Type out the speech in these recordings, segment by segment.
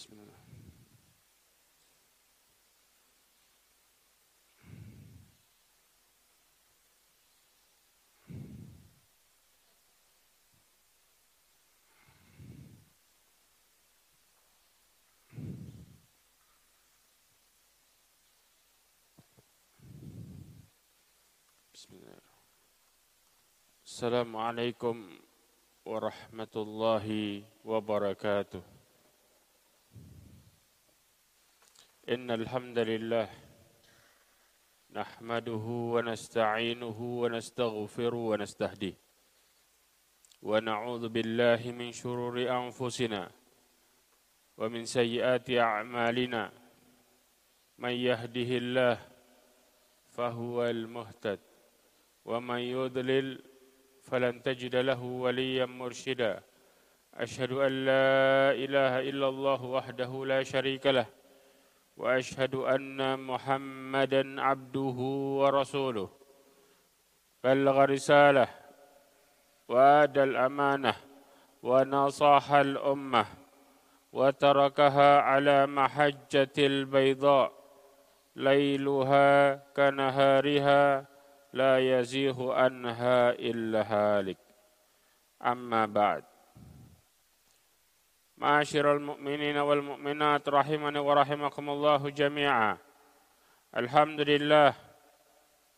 بسم الله. بسم الله السلام عليكم ورحمة الله وبركاته. إن الحمد لله نحمده ونستعينه ونستغفره ونستهديه ونعوذ بالله من شرور أنفسنا ومن سيئات أعمالنا من يهده الله فهو المهتد ومن يضلل فلن تجد له وليا مرشدا أشهد أن لا إله إلا الله وحده لا شريك له وأشهد أن محمدا عبده ورسوله. بلغ رسالة وآدى الأمانة ونصح الأمة وتركها على محجة البيضاء. ليلها كنهارها لا يزيغ عنها إلا هالك. أما بعد. معاشر المؤمنين والمؤمنات رحمني ورحمكم الله جميعا الحمد لله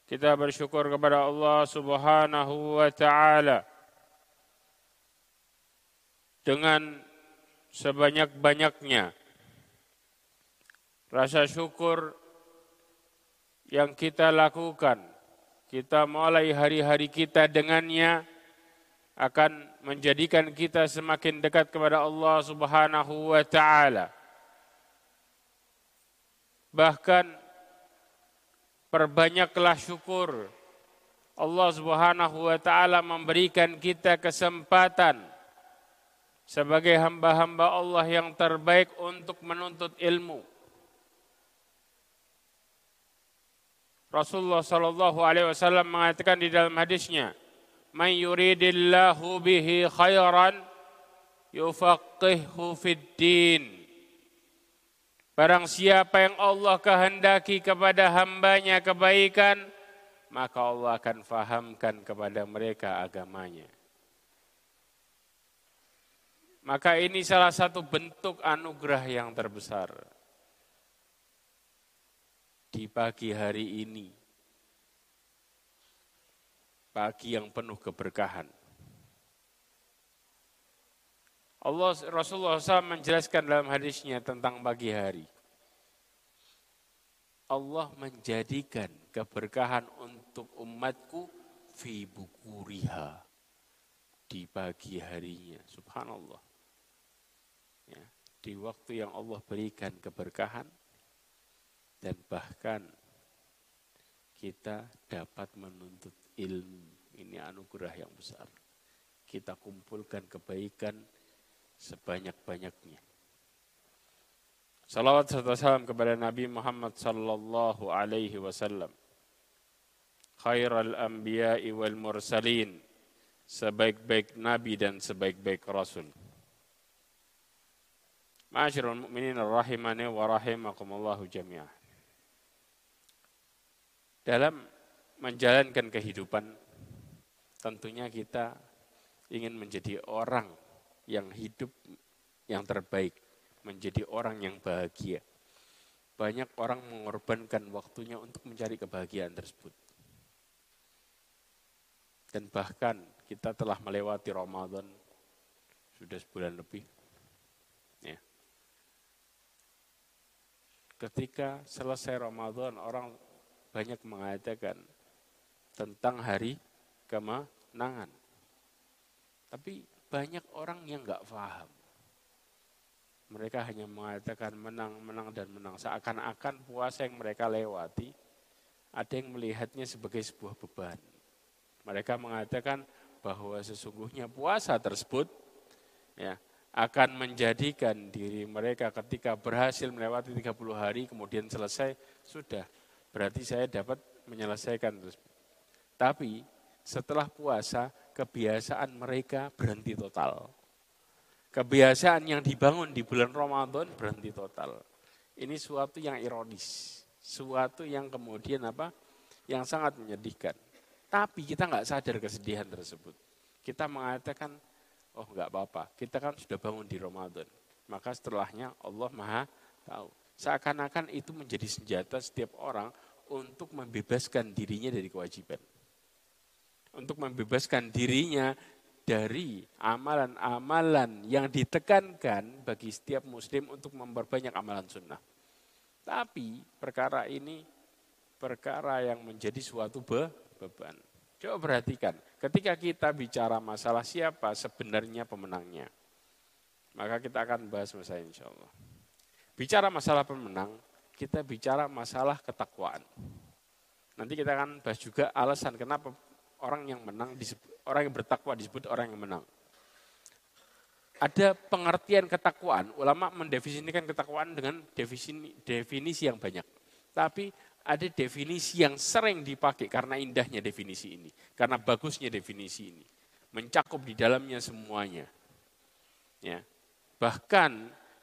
kita bersyukur kepada Allah Subhanahu wa taala dengan sebanyak-banyaknya rasa syukur yang kita lakukan kita mulai hari-hari kita dengannya akan menjadikan kita semakin dekat kepada Allah Subhanahu wa taala. Bahkan perbanyaklah syukur Allah Subhanahu wa taala memberikan kita kesempatan sebagai hamba-hamba Allah yang terbaik untuk menuntut ilmu. Rasulullah Shallallahu Alaihi Wasallam mengatakan di dalam hadisnya, "Man yuridillahu bihi khairan yufaqihu fid din." Barang siapa yang Allah kehendaki kepada hambanya kebaikan, maka Allah akan fahamkan kepada mereka agamanya. Maka ini salah satu bentuk anugerah yang terbesar di pagi hari ini. Pagi yang penuh keberkahan. Allah Rasulullah SAW menjelaskan dalam hadisnya tentang pagi hari. Allah menjadikan keberkahan untuk umatku fi bukuriha di pagi harinya. Subhanallah. Ya, di waktu yang Allah berikan keberkahan, dan bahkan kita dapat menuntut ilmu. Ini anugerah yang besar. Kita kumpulkan kebaikan sebanyak-banyaknya. Salawat serta salam kepada Nabi Muhammad sallallahu alaihi wasallam. Khairal anbiya'i wal mursalin. Sebaik-baik nabi dan sebaik-baik rasul. Ma'asyiral mu'minin rahimani wa rahimakumullahu jami'ah. Dalam menjalankan kehidupan, tentunya kita ingin menjadi orang yang hidup yang terbaik, menjadi orang yang bahagia. Banyak orang mengorbankan waktunya untuk mencari kebahagiaan tersebut. Dan bahkan kita telah melewati Ramadan sudah sebulan lebih. Ya. Ketika selesai Ramadan, orang banyak mengatakan tentang hari kemenangan. Tapi banyak orang yang nggak paham. Mereka hanya mengatakan menang, menang, dan menang. Seakan-akan puasa yang mereka lewati, ada yang melihatnya sebagai sebuah beban. Mereka mengatakan bahwa sesungguhnya puasa tersebut ya akan menjadikan diri mereka ketika berhasil melewati 30 hari kemudian selesai sudah berarti saya dapat menyelesaikan terus. Tapi setelah puasa kebiasaan mereka berhenti total. kebiasaan yang dibangun di bulan Ramadan berhenti total. Ini suatu yang ironis, suatu yang kemudian apa? Yang sangat menyedihkan. Tapi kita nggak sadar kesedihan tersebut. Kita mengatakan, oh nggak apa-apa, kita kan sudah bangun di Ramadan. Maka setelahnya Allah maha tahu. Seakan-akan itu menjadi senjata setiap orang untuk membebaskan dirinya dari kewajiban. Untuk membebaskan dirinya dari amalan-amalan yang ditekankan bagi setiap muslim untuk memperbanyak amalan sunnah. Tapi perkara ini perkara yang menjadi suatu be beban. Coba perhatikan, ketika kita bicara masalah siapa sebenarnya pemenangnya, maka kita akan bahas masalah insya Allah. Bicara masalah pemenang, kita bicara masalah ketakwaan. Nanti kita akan bahas juga alasan kenapa orang yang menang orang yang bertakwa disebut orang yang menang. Ada pengertian ketakwaan, ulama mendefinisikan ketakwaan dengan definisi, definisi yang banyak. Tapi ada definisi yang sering dipakai karena indahnya definisi ini, karena bagusnya definisi ini, mencakup di dalamnya semuanya. Ya. Bahkan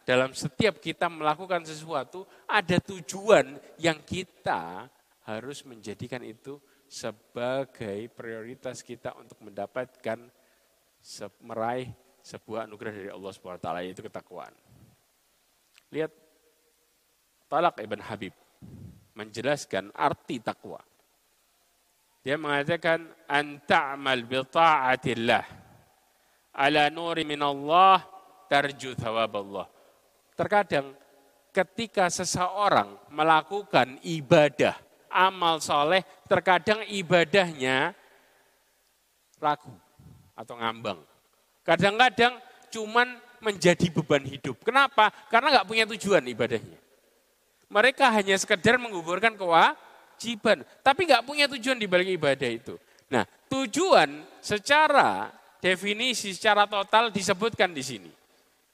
dalam setiap kita melakukan sesuatu ada tujuan yang kita harus menjadikan itu sebagai prioritas kita untuk mendapatkan meraih sebuah anugerah dari Allah Subhanahu wa taala yaitu ketakwaan. Lihat Talak Ibn Habib menjelaskan arti takwa. Dia mengatakan anta'mal bi ta'atillah ala nuri min Allah tarju thawab Allah. Terkadang ketika seseorang melakukan ibadah, amal soleh, terkadang ibadahnya ragu atau ngambang. Kadang-kadang cuman menjadi beban hidup. Kenapa? Karena nggak punya tujuan ibadahnya. Mereka hanya sekedar menggugurkan kewajiban, tapi nggak punya tujuan di balik ibadah itu. Nah, tujuan secara definisi, secara total disebutkan di sini.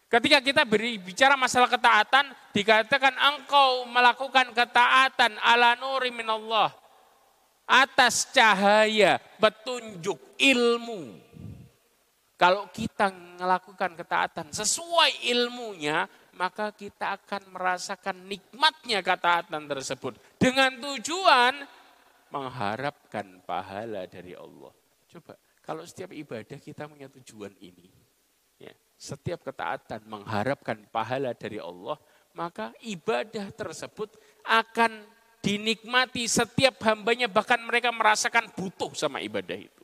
Ketika kita berbicara masalah ketaatan, dikatakan engkau melakukan ketaatan ala nuri minallah. Atas cahaya, petunjuk, ilmu. Kalau kita melakukan ketaatan sesuai ilmunya, maka kita akan merasakan nikmatnya ketaatan tersebut. Dengan tujuan mengharapkan pahala dari Allah. Coba, kalau setiap ibadah kita punya tujuan ini, setiap ketaatan mengharapkan pahala dari Allah, maka ibadah tersebut akan dinikmati setiap hambanya, bahkan mereka merasakan butuh sama ibadah itu.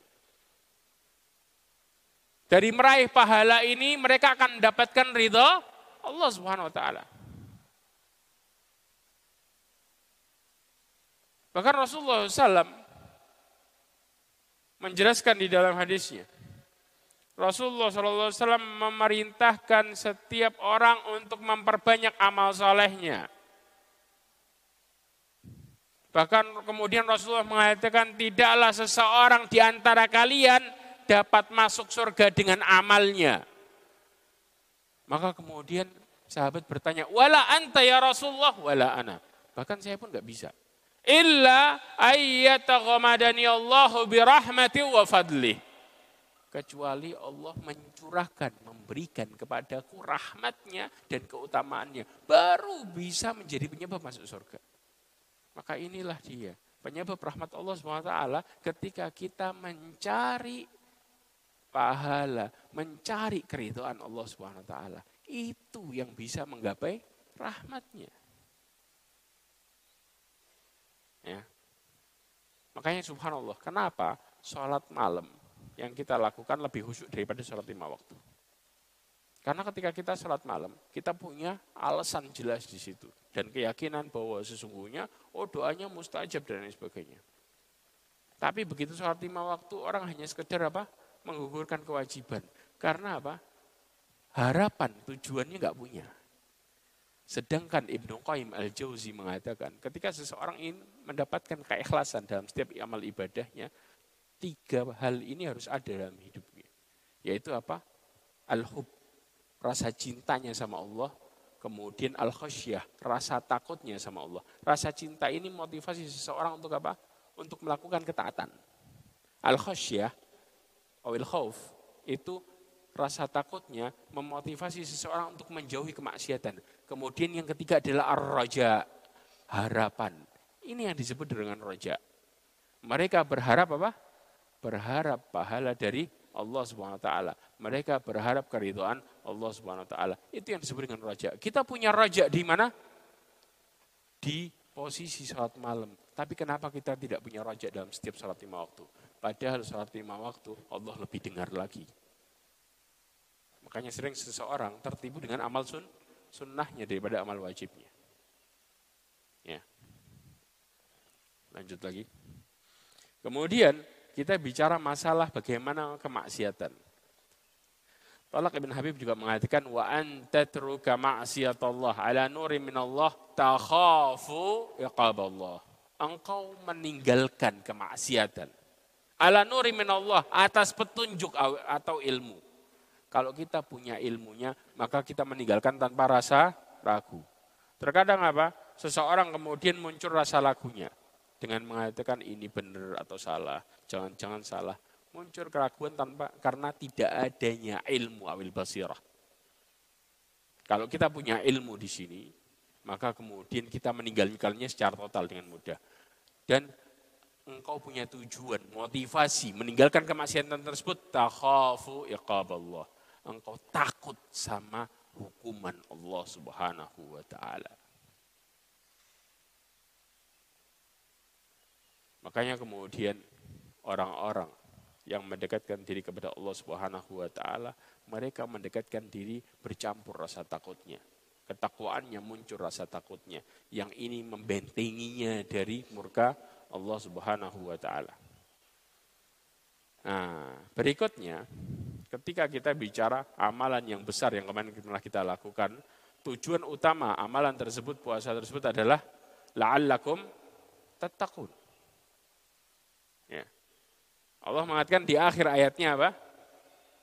Dari meraih pahala ini mereka akan mendapatkan ridho Allah Subhanahu wa taala. Bahkan Rasulullah SAW menjelaskan di dalam hadisnya, Rasulullah SAW memerintahkan setiap orang untuk memperbanyak amal solehnya. Bahkan kemudian Rasulullah mengatakan tidaklah seseorang di antara kalian dapat masuk surga dengan amalnya. Maka kemudian sahabat bertanya, wala anta ya Rasulullah, wala ana. Bahkan saya pun nggak bisa. Illa ayyataghamadani Allahu birahmati wa fadlih kecuali Allah mencurahkan, memberikan kepadaku rahmatnya dan keutamaannya. Baru bisa menjadi penyebab masuk surga. Maka inilah dia. Penyebab rahmat Allah SWT ketika kita mencari pahala, mencari keriduan Allah SWT. Itu yang bisa menggapai rahmatnya. Ya. Makanya subhanallah, kenapa sholat malam yang kita lakukan lebih khusyuk daripada sholat lima waktu. Karena ketika kita sholat malam, kita punya alasan jelas di situ. Dan keyakinan bahwa sesungguhnya, oh doanya mustajab dan lain sebagainya. Tapi begitu sholat lima waktu, orang hanya sekedar apa? Menggugurkan kewajiban. Karena apa? Harapan, tujuannya nggak punya. Sedangkan Ibnu Qayyim al-Jauzi mengatakan, ketika seseorang ingin mendapatkan keikhlasan dalam setiap amal ibadahnya, Tiga hal ini harus ada dalam hidupnya. Yaitu apa? Al-hub, rasa cintanya sama Allah. Kemudian al-khasyah, rasa takutnya sama Allah. Rasa cinta ini motivasi seseorang untuk apa? Untuk melakukan ketaatan. Al-khasyah, awil khauf, itu rasa takutnya memotivasi seseorang untuk menjauhi kemaksiatan. Kemudian yang ketiga adalah ar-raja, harapan. Ini yang disebut dengan roja. Mereka berharap apa? Berharap pahala dari Allah Subhanahu wa taala. Mereka berharap keridhaan Allah Subhanahu wa taala. Itu yang disebut dengan raja. Kita punya raja di mana? Di posisi salat malam. Tapi kenapa kita tidak punya raja dalam setiap salat lima waktu? Padahal salat lima waktu Allah lebih dengar lagi. Makanya sering seseorang tertipu dengan amal sun, sunnahnya daripada amal wajibnya. Ya. Lanjut lagi. Kemudian kita bicara masalah bagaimana kemaksiatan. Talak Ibn Habib juga mengatakan wa antatruka ma'siyatallah ala nuri minallah takhafu iqaballah. Engkau meninggalkan kemaksiatan. Ala nuri minallah atas petunjuk atau ilmu. Kalau kita punya ilmunya, maka kita meninggalkan tanpa rasa ragu. Terkadang apa? Seseorang kemudian muncul rasa ragunya dengan mengatakan ini benar atau salah, jangan-jangan salah. Muncul keraguan tanpa karena tidak adanya ilmu awil basirah. Kalau kita punya ilmu di sini, maka kemudian kita meninggalkannya secara total dengan mudah. Dan engkau punya tujuan, motivasi, meninggalkan kemaksiatan tersebut, takhafu iqaballah. Engkau takut sama hukuman Allah subhanahu wa ta'ala. Makanya kemudian orang-orang yang mendekatkan diri kepada Allah Subhanahu wa taala, mereka mendekatkan diri bercampur rasa takutnya. Ketakwaannya muncul rasa takutnya. Yang ini membentenginya dari murka Allah Subhanahu wa taala. Nah, berikutnya ketika kita bicara amalan yang besar yang kemarin telah kita lakukan, tujuan utama amalan tersebut, puasa tersebut adalah la'allakum tattaqun Allah mengatakan di akhir ayatnya apa?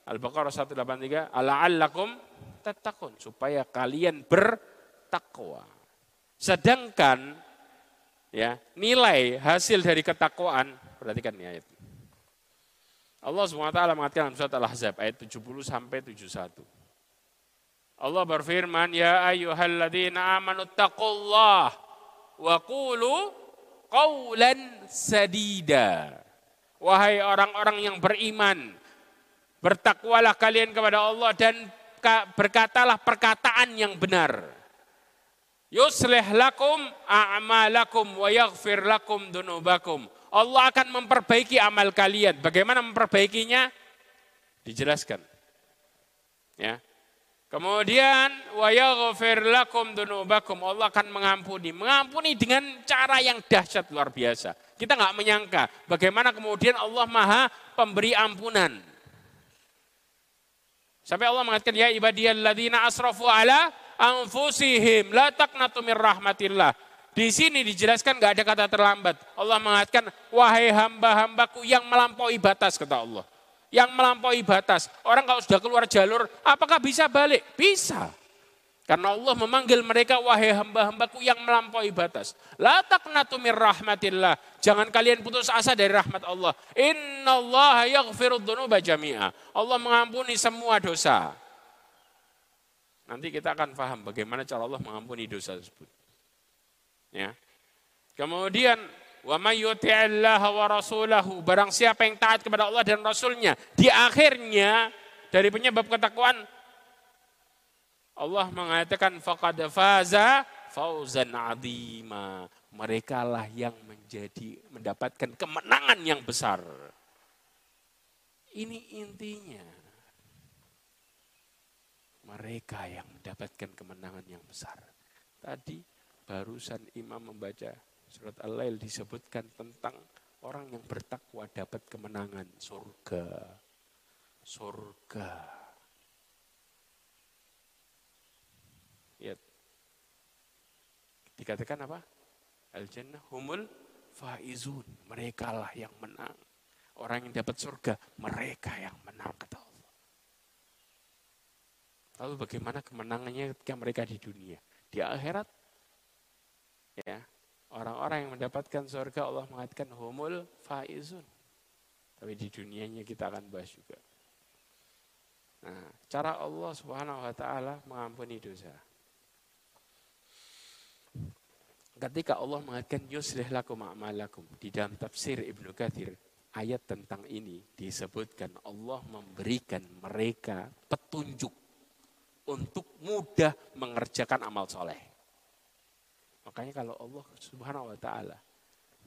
Al-Baqarah 183, "Ala'allakum tattaqun," supaya kalian bertakwa. Sedangkan ya, nilai hasil dari ketakwaan, perhatikan nih ayat. Allah SWT mengatakan dalam surat Al-Ahzab ayat 70 sampai 71. Allah berfirman, "Ya ayyuhalladzina amanu taqullah wa qulu qawlan sadida." Wahai orang-orang yang beriman, bertakwalah kalian kepada Allah dan berkatalah perkataan yang benar. Yuslih lakum a'malakum wa yaghfir lakum dunubakum. Allah akan memperbaiki amal kalian. Bagaimana memperbaikinya? Dijelaskan. Ya. Kemudian wa yaghfir lakum dunubakum. Allah akan mengampuni. Mengampuni dengan cara yang dahsyat luar biasa. Kita nggak menyangka bagaimana kemudian Allah maha pemberi ampunan. Sampai Allah mengatakan ya ibadiyalladzina asrafu ala anfusihim la taqnatu rahmatillah. Di sini dijelaskan nggak ada kata terlambat. Allah mengatakan wahai hamba-hambaku yang melampaui batas kata Allah. Yang melampaui batas. Orang kalau sudah keluar jalur, apakah bisa balik? Bisa. Karena Allah memanggil mereka wahai hamba-hambaku yang melampaui batas. La taqnatu rahmatillah. Jangan kalian putus asa dari rahmat Allah. Inna Allah yaghfirud jami'a. Allah mengampuni semua dosa. Nanti kita akan paham bagaimana cara Allah mengampuni dosa tersebut. Ya. Kemudian wa may wa rasulahu barang siapa yang taat kepada Allah dan rasulnya di akhirnya dari penyebab ketakwaan Allah mengatakan faqad faza fauzan azima. Mereka lah yang menjadi mendapatkan kemenangan yang besar. Ini intinya. Mereka yang mendapatkan kemenangan yang besar. Tadi barusan imam membaca surat Al-Lail disebutkan tentang orang yang bertakwa dapat kemenangan surga. Surga. Dikatakan apa? Al-jannah humul faizun. Mereka lah yang menang. Orang yang dapat surga, mereka yang menang kata Allah. Lalu bagaimana kemenangannya ketika mereka di dunia? Di akhirat, ya orang-orang yang mendapatkan surga Allah mengatakan humul faizun. Tapi di dunianya kita akan bahas juga. Nah, cara Allah Subhanahu wa taala mengampuni dosa. Ketika Allah mengatakan yuslih lakum a'malakum di dalam tafsir Ibnu Katsir ayat tentang ini disebutkan Allah memberikan mereka petunjuk untuk mudah mengerjakan amal soleh. Makanya kalau Allah Subhanahu wa taala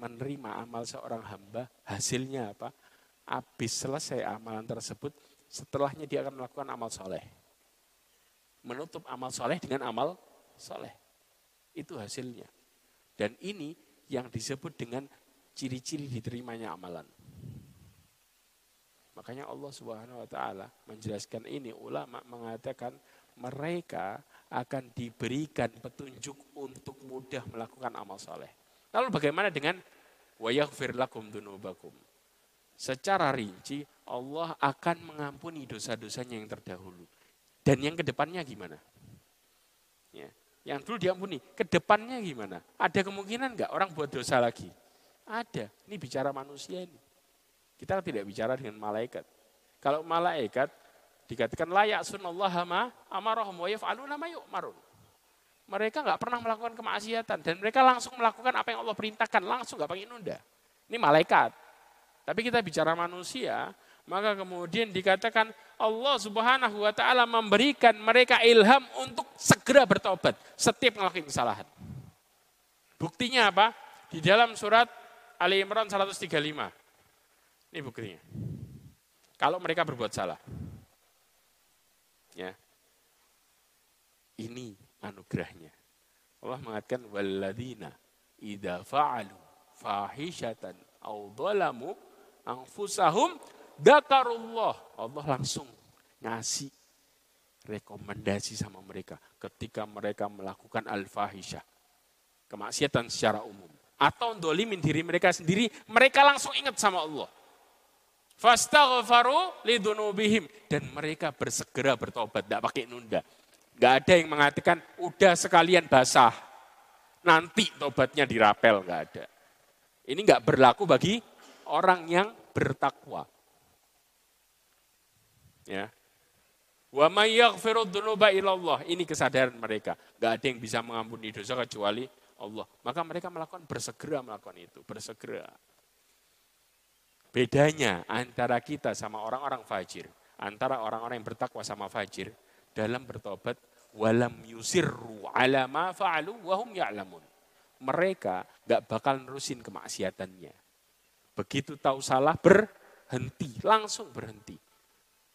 menerima amal seorang hamba, hasilnya apa? Habis selesai amalan tersebut, setelahnya dia akan melakukan amal soleh. Menutup amal soleh dengan amal soleh. Itu hasilnya. Dan ini yang disebut dengan ciri-ciri diterimanya amalan. Makanya Allah Subhanahu wa taala menjelaskan ini ulama mengatakan mereka akan diberikan petunjuk untuk mudah melakukan amal soleh. Lalu bagaimana dengan wayaghfir lakum dunubakum? secara rinci Allah akan mengampuni dosa-dosanya yang terdahulu. Dan yang ke depannya gimana? Ya. Yang dulu diampuni, ke depannya gimana? Ada kemungkinan nggak orang buat dosa lagi? Ada. Ini bicara manusia ini. Kita tidak bicara dengan malaikat. Kalau malaikat dikatakan layak sunallah ma amarahum wa yaf'aluna ma yu'marun. Mereka nggak pernah melakukan kemaksiatan dan mereka langsung melakukan apa yang Allah perintahkan, langsung nggak pakai nunda. Ini malaikat. Tapi kita bicara manusia, maka kemudian dikatakan Allah Subhanahu wa taala memberikan mereka ilham untuk segera bertobat setiap melakukan kesalahan. Buktinya apa? Di dalam surat Ali Imran 135. Ini buktinya. Kalau mereka berbuat salah. Ya. Ini anugerahnya. Allah mengatakan walladzina idza fa'alu fahishatan aw dhalamu anfusahum dakarullah. Allah langsung ngasih rekomendasi sama mereka ketika mereka melakukan al-fahisyah. Kemaksiatan secara umum. Atau dolimin diri mereka sendiri, mereka langsung ingat sama Allah. Fastaghfaru lidunubihim. Dan mereka bersegera bertobat, tidak pakai nunda. Gak ada yang mengatakan, udah sekalian basah. Nanti tobatnya dirapel, gak ada. Ini gak berlaku bagi orang yang bertakwa. Ya. Wa may. Ini kesadaran mereka. Gak ada yang bisa mengampuni dosa kecuali Allah. Maka mereka melakukan bersegera melakukan itu, bersegera. Bedanya antara kita sama orang-orang fajir, antara orang-orang yang bertakwa sama fajir dalam bertobat walam yusirru ala ma fa'alu wa hum ya'lamun. Mereka gak bakal nerusin kemaksiatannya. Begitu tahu salah berhenti, langsung berhenti.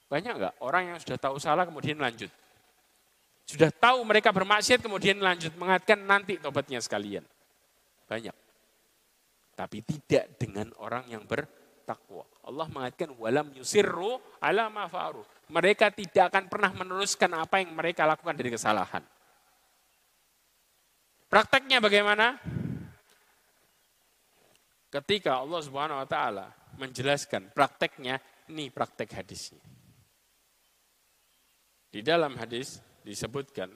Banyak enggak orang yang sudah tahu salah kemudian lanjut? Sudah tahu mereka bermaksiat kemudian lanjut mengatakan nanti tobatnya sekalian. Banyak. Tapi tidak dengan orang yang bertakwa. Allah mengatakan walam yusirru ala ma. Mereka tidak akan pernah meneruskan apa yang mereka lakukan dari kesalahan. Prakteknya bagaimana? ketika Allah Subhanahu wa taala menjelaskan prakteknya, ini praktek hadisnya. Di dalam hadis disebutkan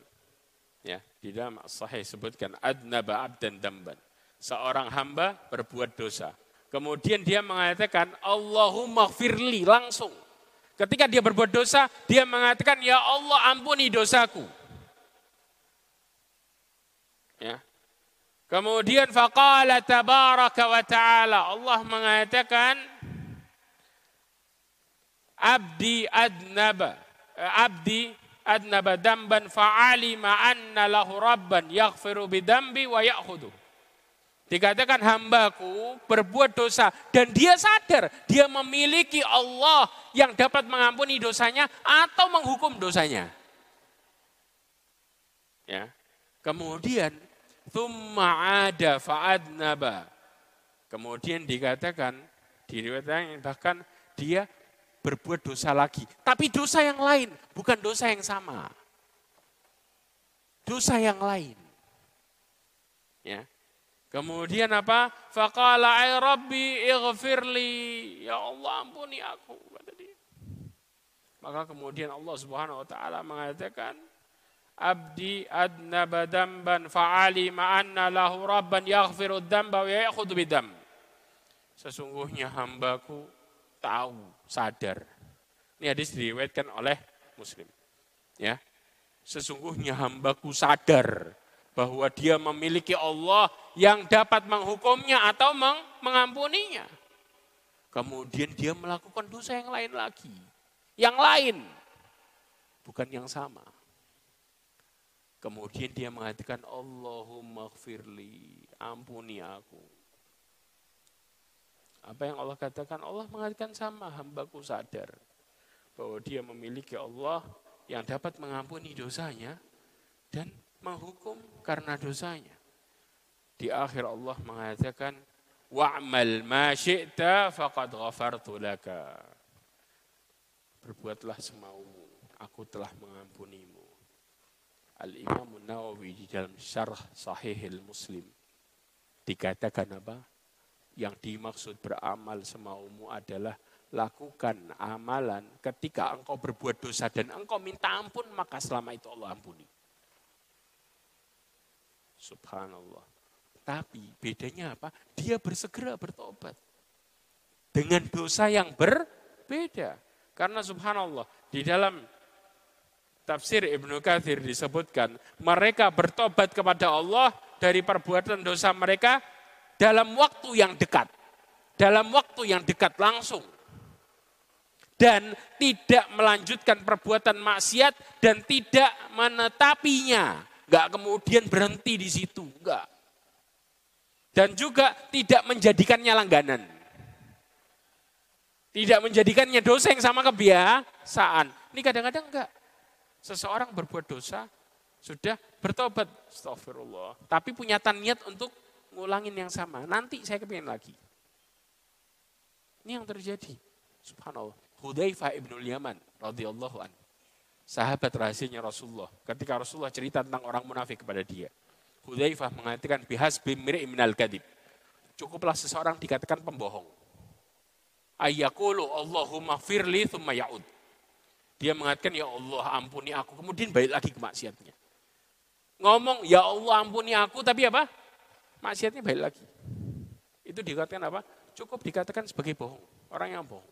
ya, di dalam sahih sebutkan adnaba abdan damban. Seorang hamba berbuat dosa. Kemudian dia mengatakan Allahumma firli langsung. Ketika dia berbuat dosa, dia mengatakan ya Allah ampuni dosaku. Ya, Kemudian faqala tabaraka wa ta'ala Allah mengatakan abdi adnaba abdi adnaba damban fa'alima anna lahu rabban yaghfiru bidambi wa ya'khudu. Dikatakan hambaku berbuat dosa dan dia sadar dia memiliki Allah yang dapat mengampuni dosanya atau menghukum dosanya. Ya. Kemudian Thumma ada fa'adnaba. Kemudian dikatakan, diriwayatkan bahkan dia berbuat dosa lagi. Tapi dosa yang lain, bukan dosa yang sama. Dosa yang lain. Ya. Kemudian apa? Faqala ay rabbi ighfirli. Ya Allah ampuni aku. Kata dia. Maka kemudian Allah subhanahu wa ta'ala mengatakan, abdi adnaba damban fa'alima anna lahu rabban yaghfiru damba wa ya'khudhu bidam. Sesungguhnya hambaku tahu, sadar. Ini hadis diriwayatkan oleh muslim. Ya. Sesungguhnya hambaku sadar bahwa dia memiliki Allah yang dapat menghukumnya atau meng mengampuninya. Kemudian dia melakukan dosa yang lain lagi. Yang lain. Bukan yang sama. Kemudian dia mengatakan Allahumma gfirli, ampuni aku. Apa yang Allah katakan? Allah mengatakan sama, hambaku sadar bahwa dia memiliki Allah yang dapat mengampuni dosanya dan menghukum karena dosanya. Di akhir Allah mengatakan, wa'mal ma syi'ta faqad ghafartu laka. Berbuatlah semaumu, aku telah mengampunimu. Al-Imam Nawawi di dalam syarah sahihil muslim dikatakan apa? Yang dimaksud beramal semaumu adalah lakukan amalan ketika engkau berbuat dosa dan engkau minta ampun, maka selama itu Allah ampuni. Subhanallah. Tapi bedanya apa? Dia bersegera bertobat. Dengan dosa yang berbeda. Karena subhanallah, di dalam tafsir Ibnu Kathir disebutkan, mereka bertobat kepada Allah dari perbuatan dosa mereka dalam waktu yang dekat. Dalam waktu yang dekat langsung dan tidak melanjutkan perbuatan maksiat dan tidak menetapinya. Enggak kemudian berhenti di situ, enggak. Dan juga tidak menjadikannya langganan. Tidak menjadikannya dosa yang sama kebiasaan. Ini kadang-kadang enggak. Seseorang berbuat dosa, sudah bertobat, astagfirullah. Tapi punya niat untuk ngulangin yang sama. Nanti saya kepingin lagi. Ini yang terjadi. Subhanallah. Hudzaifah ibnul Yaman radhiyallahu an. Sahabat rahasianya Rasulullah. Ketika Rasulullah cerita tentang orang munafik kepada dia. Hudzaifah mengatakan bihas bimri minal kadib. Cukuplah seseorang dikatakan pembohong. Ayyakulu Allahumma firli thumma ya'ud. Dia mengatakan, ya Allah ampuni aku. Kemudian balik lagi ke maksiatnya. Ngomong, ya Allah ampuni aku, tapi apa? Maksiatnya balik lagi. Itu dikatakan apa? Cukup dikatakan sebagai bohong. Orang yang bohong.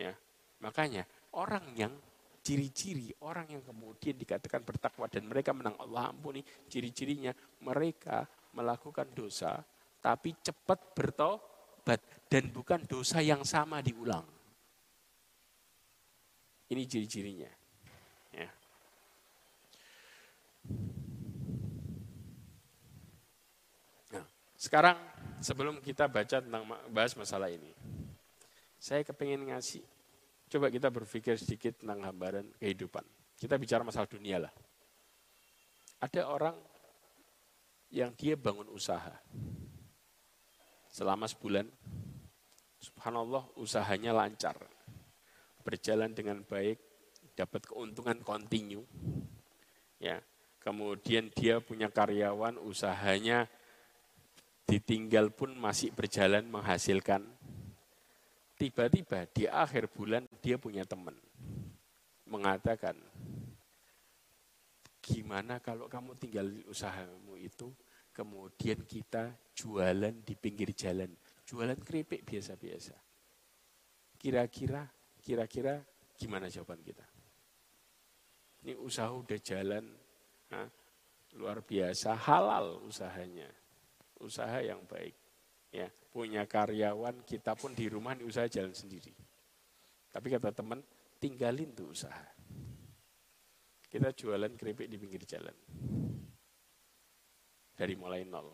Ya, makanya orang yang ciri-ciri orang yang kemudian dikatakan bertakwa dan mereka menang Allah ampuni ciri-cirinya mereka melakukan dosa tapi cepat bertobat dan bukan dosa yang sama diulang. Ini ciri-cirinya. Ya. Nah, sekarang sebelum kita baca tentang bahas masalah ini, saya kepengen ngasih, coba kita berpikir sedikit tentang gambaran kehidupan. Kita bicara masalah dunia lah. Ada orang yang dia bangun usaha. Selama sebulan, subhanallah usahanya lancar. Berjalan dengan baik, dapat keuntungan kontinu. Ya, kemudian dia punya karyawan, usahanya ditinggal pun masih berjalan menghasilkan Tiba-tiba di akhir bulan dia punya teman. Mengatakan, gimana kalau kamu tinggal usahamu itu, kemudian kita jualan di pinggir jalan. Jualan keripik biasa-biasa. Kira-kira, kira-kira gimana jawaban kita? Ini usaha udah jalan, nah, luar biasa, halal usahanya. Usaha yang baik ya punya karyawan kita pun di rumah di usaha jalan sendiri tapi kata teman tinggalin tuh usaha. Kita jualan keripik di pinggir jalan. Dari mulai nol.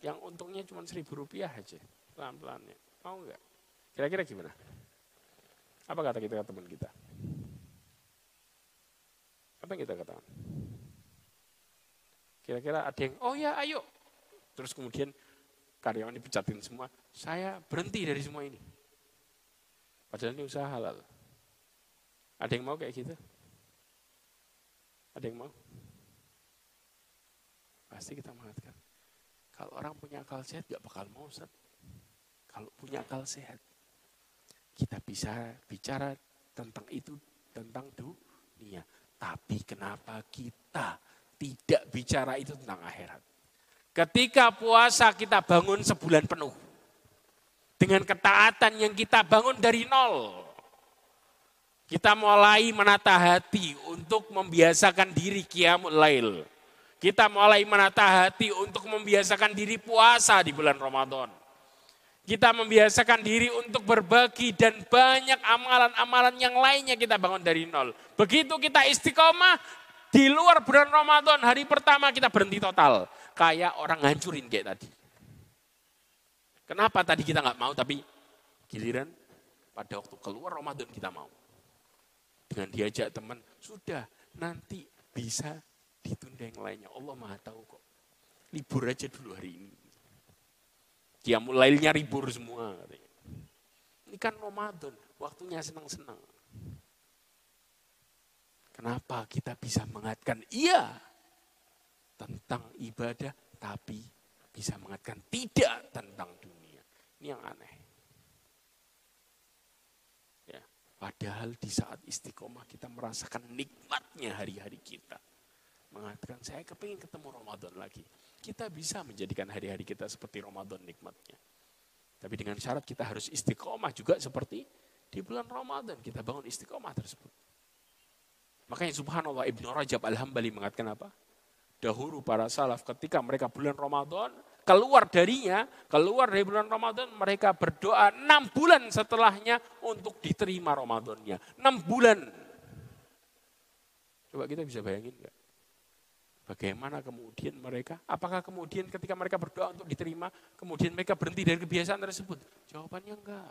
Yang untungnya cuma seribu rupiah aja pelan-pelan ya. Mau nggak? Kira-kira gimana? Apa kata kita teman kita? Apa yang kita katakan? Kira-kira ada yang oh ya ayo. Terus kemudian karyawan dipecatin semua, saya berhenti dari semua ini. Padahal ini usaha halal. Ada yang mau kayak gitu? Ada yang mau? Pasti kita mengatakan, kalau orang punya akal sehat gak bakal mau Ustaz. Kalau punya akal sehat, kita bisa bicara tentang itu, tentang dunia. Tapi kenapa kita tidak bicara itu tentang akhirat? Ketika puasa kita bangun sebulan penuh. Dengan ketaatan yang kita bangun dari nol. Kita mulai menata hati untuk membiasakan diri qiyamul lail. Kita mulai menata hati untuk membiasakan diri puasa di bulan Ramadan. Kita membiasakan diri untuk berbagi dan banyak amalan-amalan yang lainnya kita bangun dari nol. Begitu kita istiqomah di luar bulan Ramadan, hari pertama kita berhenti total. Kayak orang ngancurin kayak tadi. Kenapa tadi kita nggak mau tapi giliran pada waktu keluar Ramadan kita mau dengan diajak teman, sudah nanti bisa ditunda yang lainnya. Allah maha tahu kok. Libur aja dulu hari ini. Dia mulainya libur semua. Katanya. Ini kan Ramadan, waktunya senang-senang. Kenapa kita bisa mengatakan iya tentang ibadah, tapi bisa mengatakan tidak tentang yang aneh. Padahal di saat istiqomah kita merasakan nikmatnya hari-hari kita. Mengatakan saya kepingin ketemu Ramadan lagi. Kita bisa menjadikan hari-hari kita seperti Ramadan nikmatnya. Tapi dengan syarat kita harus istiqomah juga seperti di bulan Ramadan. Kita bangun istiqomah tersebut. Makanya subhanallah Ibnu Rajab Al-Hambali mengatakan apa? Dahulu para salaf ketika mereka bulan Ramadan keluar darinya, keluar dari bulan Ramadan, mereka berdoa enam bulan setelahnya untuk diterima Ramadannya. Enam bulan. Coba kita bisa bayangin enggak? Bagaimana kemudian mereka, apakah kemudian ketika mereka berdoa untuk diterima, kemudian mereka berhenti dari kebiasaan tersebut? Jawabannya enggak.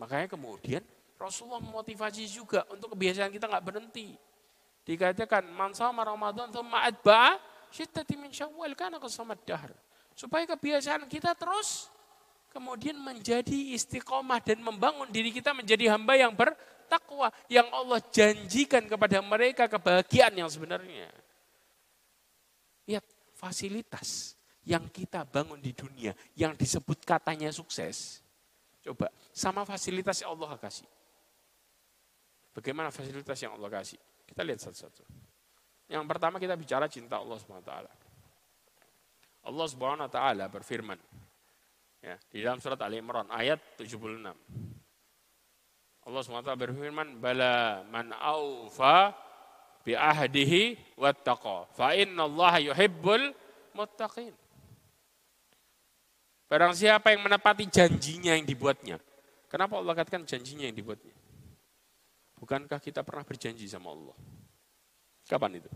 Makanya kemudian Rasulullah memotivasi juga untuk kebiasaan kita enggak berhenti. Dikatakan, man sama Ramadan ma'adba syiddati min syawal karena kesamat dahar. Supaya kebiasaan kita terus kemudian menjadi istiqomah dan membangun diri kita menjadi hamba yang bertakwa. Yang Allah janjikan kepada mereka kebahagiaan yang sebenarnya. Lihat fasilitas yang kita bangun di dunia yang disebut katanya sukses. Coba sama fasilitas yang Allah kasih. Bagaimana fasilitas yang Allah kasih? Kita lihat satu-satu. Yang pertama kita bicara cinta Allah SWT. Allah Subhanahu wa taala berfirman ya, di dalam surat Ali Imran ayat 76. Allah SWT berfirman, "Bala man aufa bi ahdihi wattaqa, fa Allah yuhibbul muttaqin." Barang siapa yang menepati janjinya yang dibuatnya. Kenapa Allah katakan janjinya yang dibuatnya? Bukankah kita pernah berjanji sama Allah? Kapan itu?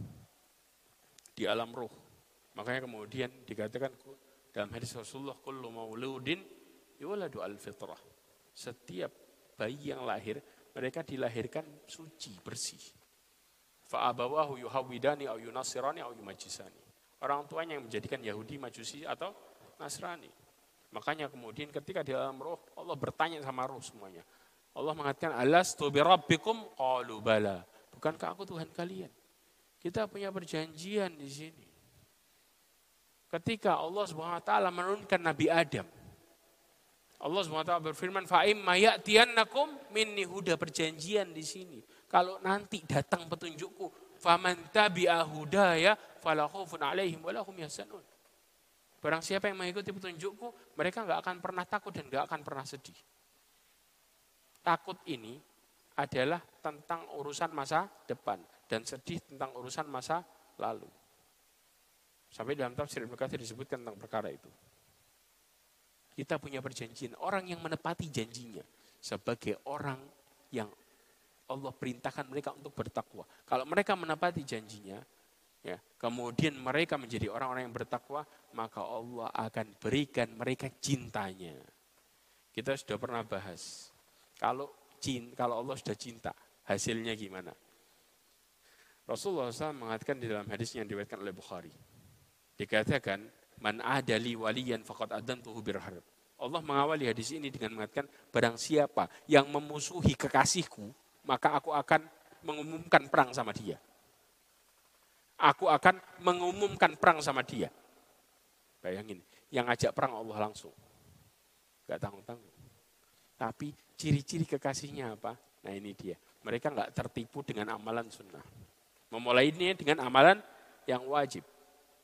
Di alam roh. Makanya kemudian dikatakan dalam hadis Rasulullah kullu mauludin yuladu al fitrah. Setiap bayi yang lahir mereka dilahirkan suci, bersih. Fa'abawahu yuhawidani au yunasirani au yumajisani. Orang tuanya yang menjadikan Yahudi, Majusi atau Nasrani. Makanya kemudian ketika di dalam roh Allah bertanya sama roh semuanya. Allah mengatakan alastu birabbikum qalu bala. Bukankah aku Tuhan kalian? Kita punya perjanjian di sini. Ketika Allah Subhanahu wa taala menurunkan Nabi Adam. Allah Subhanahu wa taala berfirman, "Fa imma ya'tiyannakum minni huda perjanjian di sini. Kalau nanti datang petunjukku, faman tabi'a hudaya fala khaufun 'alaihim wa lahum yahzanun." Barang siapa yang mengikuti petunjukku, mereka nggak akan pernah takut dan nggak akan pernah sedih. Takut ini adalah tentang urusan masa depan dan sedih tentang urusan masa lalu. Sampai dalam tafsir Ibnu Katsir disebutkan tentang perkara itu. Kita punya perjanjian, orang yang menepati janjinya sebagai orang yang Allah perintahkan mereka untuk bertakwa. Kalau mereka menepati janjinya, ya, kemudian mereka menjadi orang-orang yang bertakwa, maka Allah akan berikan mereka cintanya. Kita sudah pernah bahas. Kalau cinta, kalau Allah sudah cinta, hasilnya gimana? Rasulullah SAW mengatakan di dalam hadis yang diriwayatkan oleh Bukhari. Dikatakan, man adali waliyan faqad adantuhu birharb. Allah mengawali hadis ini dengan mengatakan, barang siapa yang memusuhi kekasihku, maka aku akan mengumumkan perang sama dia. Aku akan mengumumkan perang sama dia. Bayangin, yang ngajak perang Allah langsung. Gak tanggung-tanggung. Tapi ciri-ciri kekasihnya apa? Nah ini dia. Mereka nggak tertipu dengan amalan sunnah. Memulai ini dengan amalan yang wajib.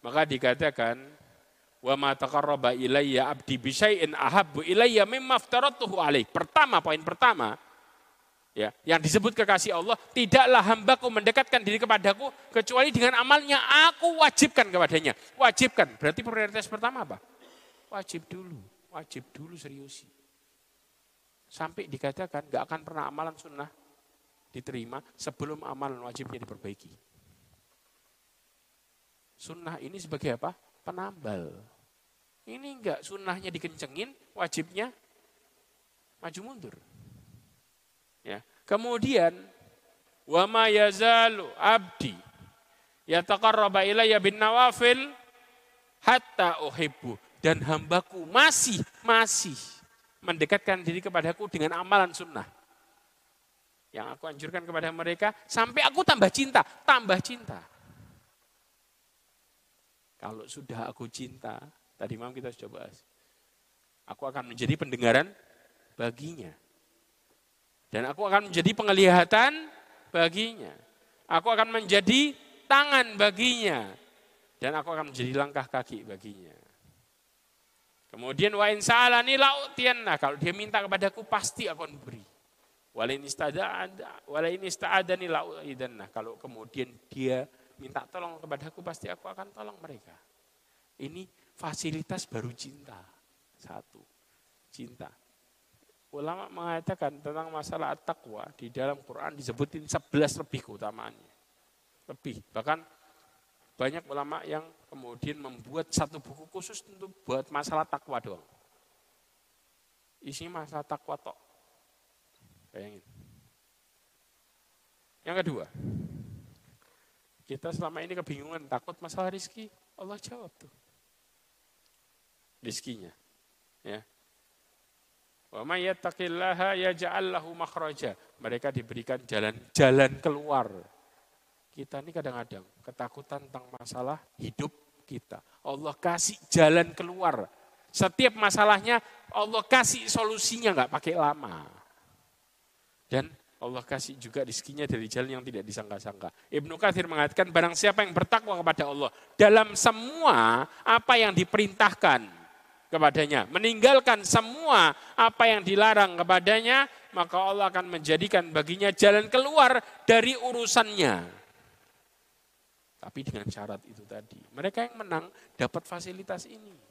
Maka dikatakan wa ma taqarraba ilayya abdi bi syai'in ahabbu ilayya mimma aftaratuhu alaih. Pertama poin pertama Ya, yang disebut kekasih Allah, tidaklah hambaku mendekatkan diri kepadaku kecuali dengan amalnya aku wajibkan kepadanya. Wajibkan, berarti prioritas pertama apa? Wajib dulu, wajib dulu seriusi. Sampai dikatakan gak akan pernah amalan sunnah diterima sebelum amalan wajibnya diperbaiki. Sunnah ini sebagai apa? Penambal. Ini enggak sunnahnya dikencengin, wajibnya maju mundur. Ya. Kemudian wa ma yazalu abdi yataqarraba ilayya bin nawafil hatta uhibbu dan hambaku masih masih mendekatkan diri kepadaku dengan amalan sunnah yang aku anjurkan kepada mereka sampai aku tambah cinta, tambah cinta. Kalau sudah aku cinta, tadi malam kita sudah bahas, aku akan menjadi pendengaran baginya. Dan aku akan menjadi penglihatan baginya. Aku akan menjadi tangan baginya. Dan aku akan menjadi langkah kaki baginya. Kemudian wa in sa'alani la'utiyanna. Kalau dia minta kepadaku pasti aku akan beri. Walain ista'adani. Kalau kemudian dia minta tolong kepadaku pasti aku akan tolong mereka. Ini fasilitas baru cinta. Satu. Cinta. Ulama mengatakan tentang masalah takwa di dalam Quran disebutin 11 lebih keutamaannya. Lebih. Bahkan banyak ulama yang kemudian membuat satu buku khusus untuk buat masalah takwa doang. Isinya masalah takwa tok. Bayangin. Yang kedua, kita selama ini kebingungan takut masalah rizki, Allah jawab tuh. Rizkinya. Ya. Wa may yattaqillaha yaj'al lahu makhraja. Mereka diberikan jalan jalan keluar. Kita ini kadang-kadang ketakutan tentang masalah hidup kita. Allah kasih jalan keluar. Setiap masalahnya Allah kasih solusinya nggak pakai lama. Dan Allah kasih juga rizkinya dari jalan yang tidak disangka-sangka. Ibnu Kathir mengatakan barang siapa yang bertakwa kepada Allah dalam semua apa yang diperintahkan kepadanya, meninggalkan semua apa yang dilarang kepadanya, maka Allah akan menjadikan baginya jalan keluar dari urusannya. Tapi dengan syarat itu tadi, mereka yang menang dapat fasilitas ini.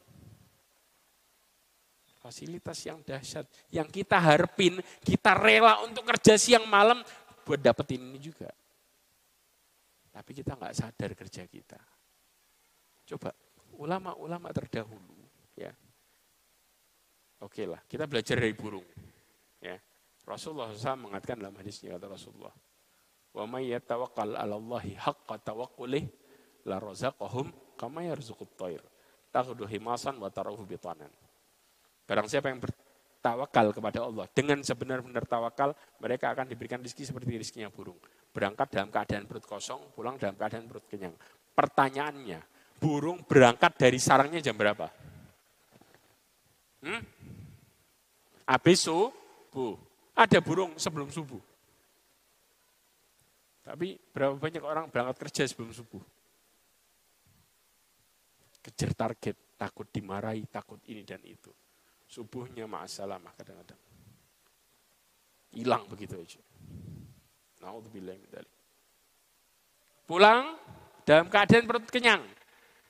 Fasilitas yang dahsyat, yang kita harapin, kita rela untuk kerja siang malam buat dapetin ini juga. Tapi kita nggak sadar kerja kita. Coba ulama-ulama terdahulu, ya Oke lah, kita belajar dari burung. Ya. Rasulullah SAW mengatakan dalam hadisnya kata Rasulullah, "Wa may yatawakkal 'ala Allahi haqqa tawakkulih la razaqahum kama yarzuqut thair." Takhudhu himasan wa tarahu bitanan. Barang siapa yang bertawakal kepada Allah dengan sebenar-benar tawakal, mereka akan diberikan rezeki seperti rezekinya burung. Berangkat dalam keadaan perut kosong, pulang dalam keadaan perut kenyang. Pertanyaannya, burung berangkat dari sarangnya jam berapa? Hmm? Habis subuh. Ada burung sebelum subuh. Tapi berapa banyak orang berangkat kerja sebelum subuh? Kejar target, takut dimarahi, takut ini dan itu. Subuhnya ma'asalamah kadang-kadang. Hilang begitu aja. Naudzubillah Pulang dalam keadaan perut kenyang.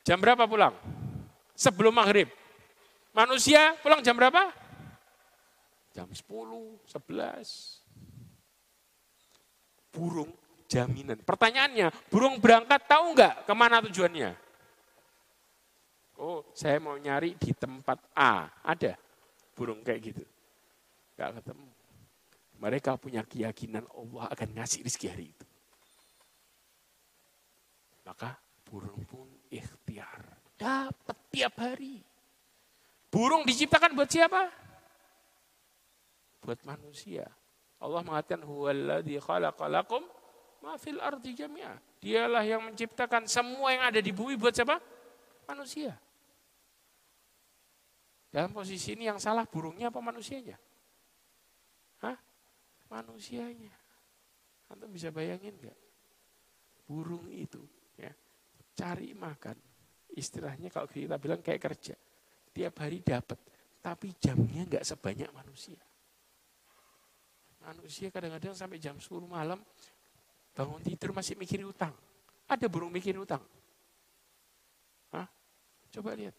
Jam berapa pulang? Sebelum maghrib. Manusia pulang jam berapa? Jam 10, 11. Burung jaminan. Pertanyaannya, burung berangkat tahu nggak ke mana tujuannya? Oh, saya mau nyari di tempat A. Ada burung kayak gitu. Gak ketemu. Mereka punya keyakinan Allah akan ngasih rezeki hari itu. Maka burung pun ikhtiar. Dapat tiap hari. Burung diciptakan buat siapa? Buat manusia. Allah mengatakan huwallazi khalaqalakum ma fil ardi jami'a. Dialah yang menciptakan semua yang ada di bumi buat siapa? Manusia. Dalam posisi ini yang salah burungnya apa manusianya? Hah? Manusianya. Anda bisa bayangin nggak? Burung itu ya cari makan. Istilahnya kalau kita bilang kayak kerja tiap hari dapat, tapi jamnya nggak sebanyak manusia. Manusia kadang-kadang sampai jam 10 malam bangun tidur masih mikir utang. Ada burung mikir utang? Hah? Coba lihat.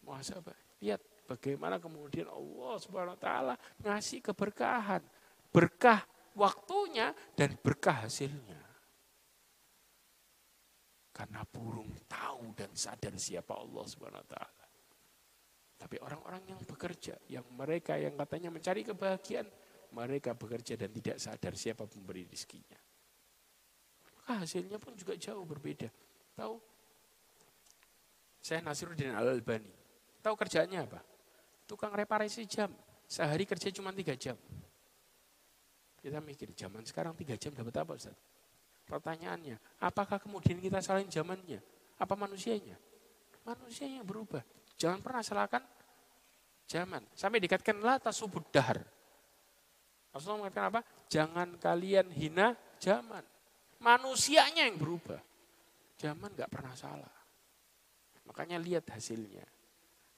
Muhasabah. Lihat bagaimana kemudian Allah Subhanahu wa taala ngasih keberkahan. Berkah waktunya dan berkah hasilnya. Karena burung tahu dan sadar siapa Allah Subhanahu wa taala. Tapi orang-orang yang bekerja, yang mereka yang katanya mencari kebahagiaan, mereka bekerja dan tidak sadar siapa pemberi rezekinya. Maka hasilnya pun juga jauh berbeda. Tahu? Saya Nasiruddin Al-Albani. Tahu kerjanya apa? Tukang reparasi jam. Sehari kerja cuma tiga jam. Kita mikir, zaman sekarang tiga jam dapat apa Ustaz? Pertanyaannya, apakah kemudian kita salahin zamannya? Apa manusianya? Manusianya berubah. Jangan pernah salahkan zaman. Sampai dikatakan la tasubud dahar. Rasulullah mengatakan apa? Jangan kalian hina zaman. Manusianya yang berubah. Zaman nggak pernah salah. Makanya lihat hasilnya.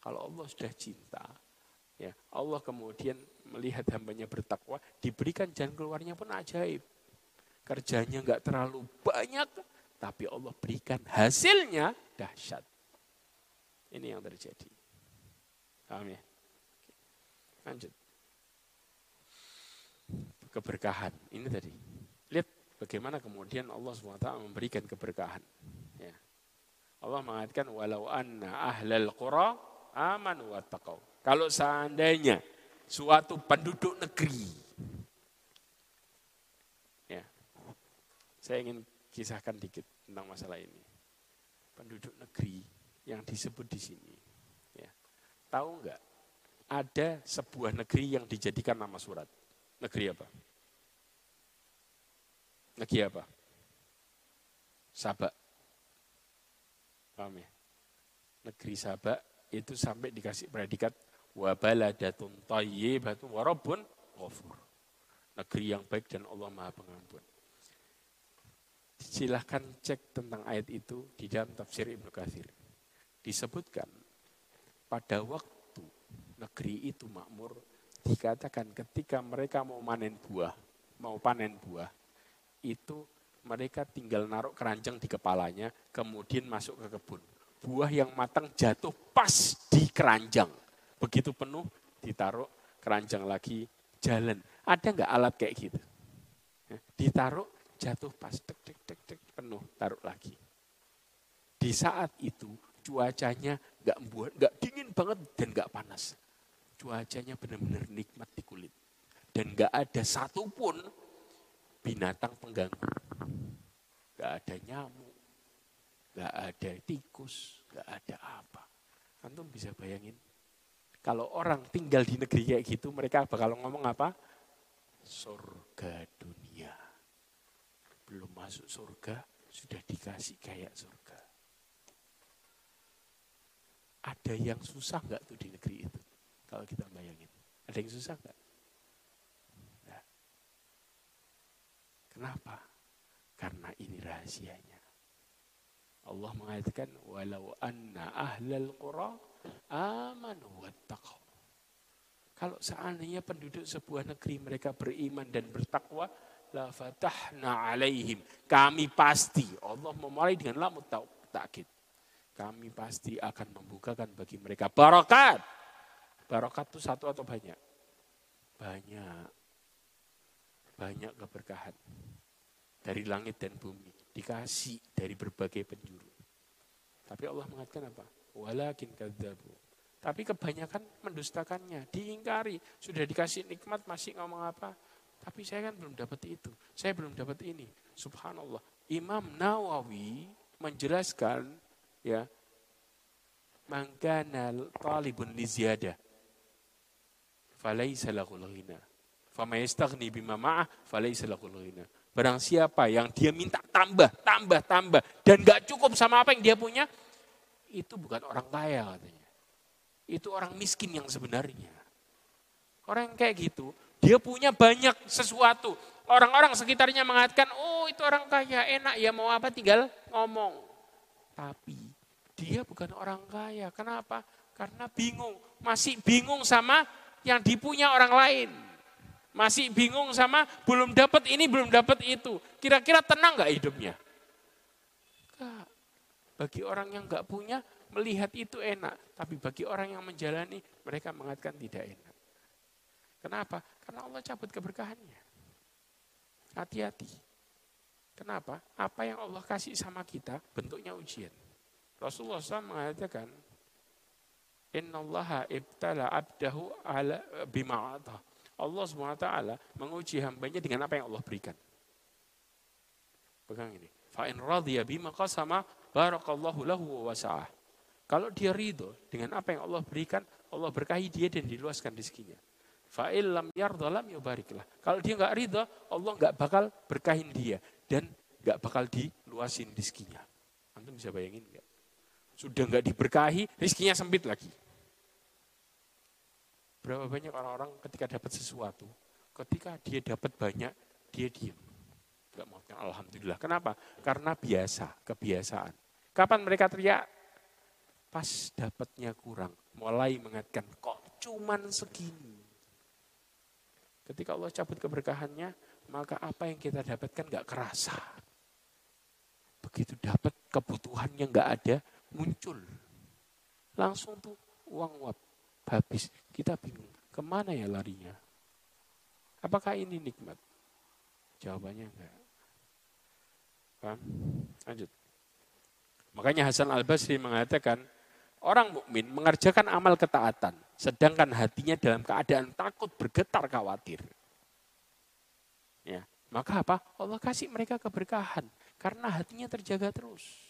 Kalau Allah sudah cinta, ya Allah kemudian melihat hambanya bertakwa, diberikan jalan keluarnya pun ajaib kerjanya nggak terlalu banyak, tapi Allah berikan hasilnya dahsyat. Ini yang terjadi. Paham ya? Lanjut. Keberkahan. Ini tadi. Lihat bagaimana kemudian Allah SWT memberikan keberkahan. Ya. Allah mengatakan walau anna ahlal qura amanu wattaqau. Kalau seandainya suatu penduduk negeri Saya ingin kisahkan dikit tentang masalah ini. Penduduk negeri yang disebut di sini. Ya. Tahu nggak? Ada sebuah negeri yang dijadikan nama surat. Negeri apa? Negeri apa? Sabak. Paham ya? Negeri Sabak itu sampai dikasih predikat wabaladatun tayyibatun warabun ghafur. Negeri yang baik dan Allah Maha Pengampun. Silahkan cek tentang ayat itu di dalam tafsir Ibnu Katsir. Disebutkan pada waktu negeri itu makmur dikatakan ketika mereka mau panen buah, mau panen buah, itu mereka tinggal naruh keranjang di kepalanya, kemudian masuk ke kebun. Buah yang matang jatuh pas di keranjang. Begitu penuh, ditaruh keranjang lagi, jalan. Ada nggak alat kayak gitu? Ditaruh, jatuh pas tek tek tek tek penuh taruh lagi. Di saat itu cuacanya nggak buat nggak dingin banget dan nggak panas. Cuacanya benar-benar nikmat di kulit dan nggak ada satupun binatang pengganggu. Nggak ada nyamuk, nggak ada tikus, nggak ada apa. Antum bisa bayangin kalau orang tinggal di negeri kayak gitu mereka bakal ngomong apa? Surga dunia belum masuk surga, sudah dikasih kayak surga. Ada yang susah nggak tuh di negeri itu? Kalau kita bayangin. Ada yang susah nggak? Kenapa? Karena ini rahasianya. Allah mengatakan walau anna ahlal qura amanu wattaqau. Kalau seandainya penduduk sebuah negeri mereka beriman dan bertakwa, la fatahna alaihim. Kami pasti, Allah memulai dengan lam takkid. Kami pasti akan membukakan bagi mereka barakat. Barakat itu satu atau banyak? Banyak. Banyak keberkahan. Dari langit dan bumi. Dikasih dari berbagai penjuru. Tapi Allah mengatakan apa? Walakin kadzabu. Tapi kebanyakan mendustakannya, diingkari. Sudah dikasih nikmat masih ngomong apa? Tapi saya kan belum dapat itu. Saya belum dapat ini. Subhanallah. Imam Nawawi menjelaskan ya mangkana talibun li ziyada falaysa ghina fama bima ma'ah barang siapa yang dia minta tambah tambah tambah dan gak cukup sama apa yang dia punya itu bukan orang kaya katanya itu orang miskin yang sebenarnya orang yang kayak gitu dia punya banyak sesuatu. Orang-orang sekitarnya mengatakan, oh itu orang kaya, enak ya mau apa tinggal ngomong. Tapi dia bukan orang kaya. Kenapa? Karena bingung. Masih bingung sama yang dipunya orang lain. Masih bingung sama belum dapat ini, belum dapat itu. Kira-kira tenang nggak hidupnya? Enggak. Bagi orang yang nggak punya, melihat itu enak. Tapi bagi orang yang menjalani, mereka mengatakan tidak enak. Kenapa? Karena Allah cabut keberkahannya. Hati-hati. Kenapa? Apa yang Allah kasih sama kita bentuknya ujian. Rasulullah SAW mengatakan, Inna Allah ibtala abdahu ala bima'atah. Allah SWT menguji hambanya dengan apa yang Allah berikan. Pegang ini. Fa'in radhiya bima qasama barakallahu lahu wa wasa'ah. Kalau dia ridho dengan apa yang Allah berikan, Allah berkahi dia dan diluaskan rezekinya. Fa'il lam yardha lam yubariklah. Kalau dia nggak ridho, Allah nggak bakal berkahin dia dan nggak bakal diluasin rezekinya. Antum bisa bayangin nggak? Sudah nggak diberkahi, rezekinya sempit lagi. Berapa banyak orang-orang ketika dapat sesuatu, ketika dia dapat banyak, dia diam. Gak mau Alhamdulillah. Kenapa? Karena biasa, kebiasaan. Kapan mereka teriak? Pas dapatnya kurang. Mulai mengatakan, kok cuman segini? Ketika Allah cabut keberkahannya, maka apa yang kita dapatkan gak kerasa. Begitu dapat kebutuhan yang gak ada, muncul. Langsung tuh uang wap, habis. Kita bingung, ke mana ya larinya? Apakah ini nikmat? Jawabannya enggak. Paham? Lanjut. Makanya Hasan Al-Basri mengatakan, Orang mukmin mengerjakan amal ketaatan, sedangkan hatinya dalam keadaan takut, bergetar, khawatir. Ya, maka apa? Allah kasih mereka keberkahan karena hatinya terjaga terus.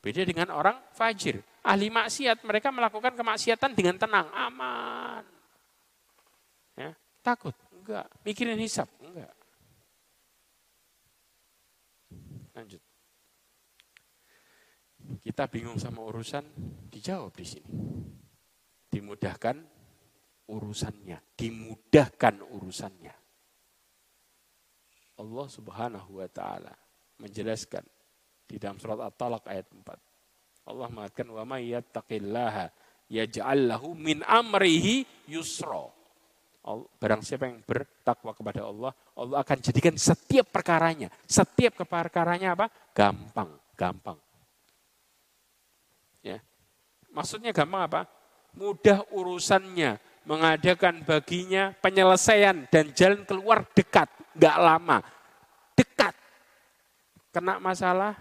Beda dengan orang fajir, ahli maksiat, mereka melakukan kemaksiatan dengan tenang, aman. Ya, takut, enggak. Mikirin hisap, enggak. Lanjut. Kita bingung sama urusan, dijawab di sini. Dimudahkan urusannya, dimudahkan urusannya. Allah Subhanahu wa taala menjelaskan di dalam surat At-Talaq ayat 4. Allah mengatakan wa may yattaqillaha yaj'al lahu min amrihi yusra. Barang siapa yang bertakwa kepada Allah, Allah akan jadikan setiap perkaranya, setiap perkaranya apa? Gampang, gampang. Maksudnya gampang apa? Mudah urusannya, mengadakan baginya penyelesaian dan jalan keluar dekat, nggak lama, dekat. Kena masalah,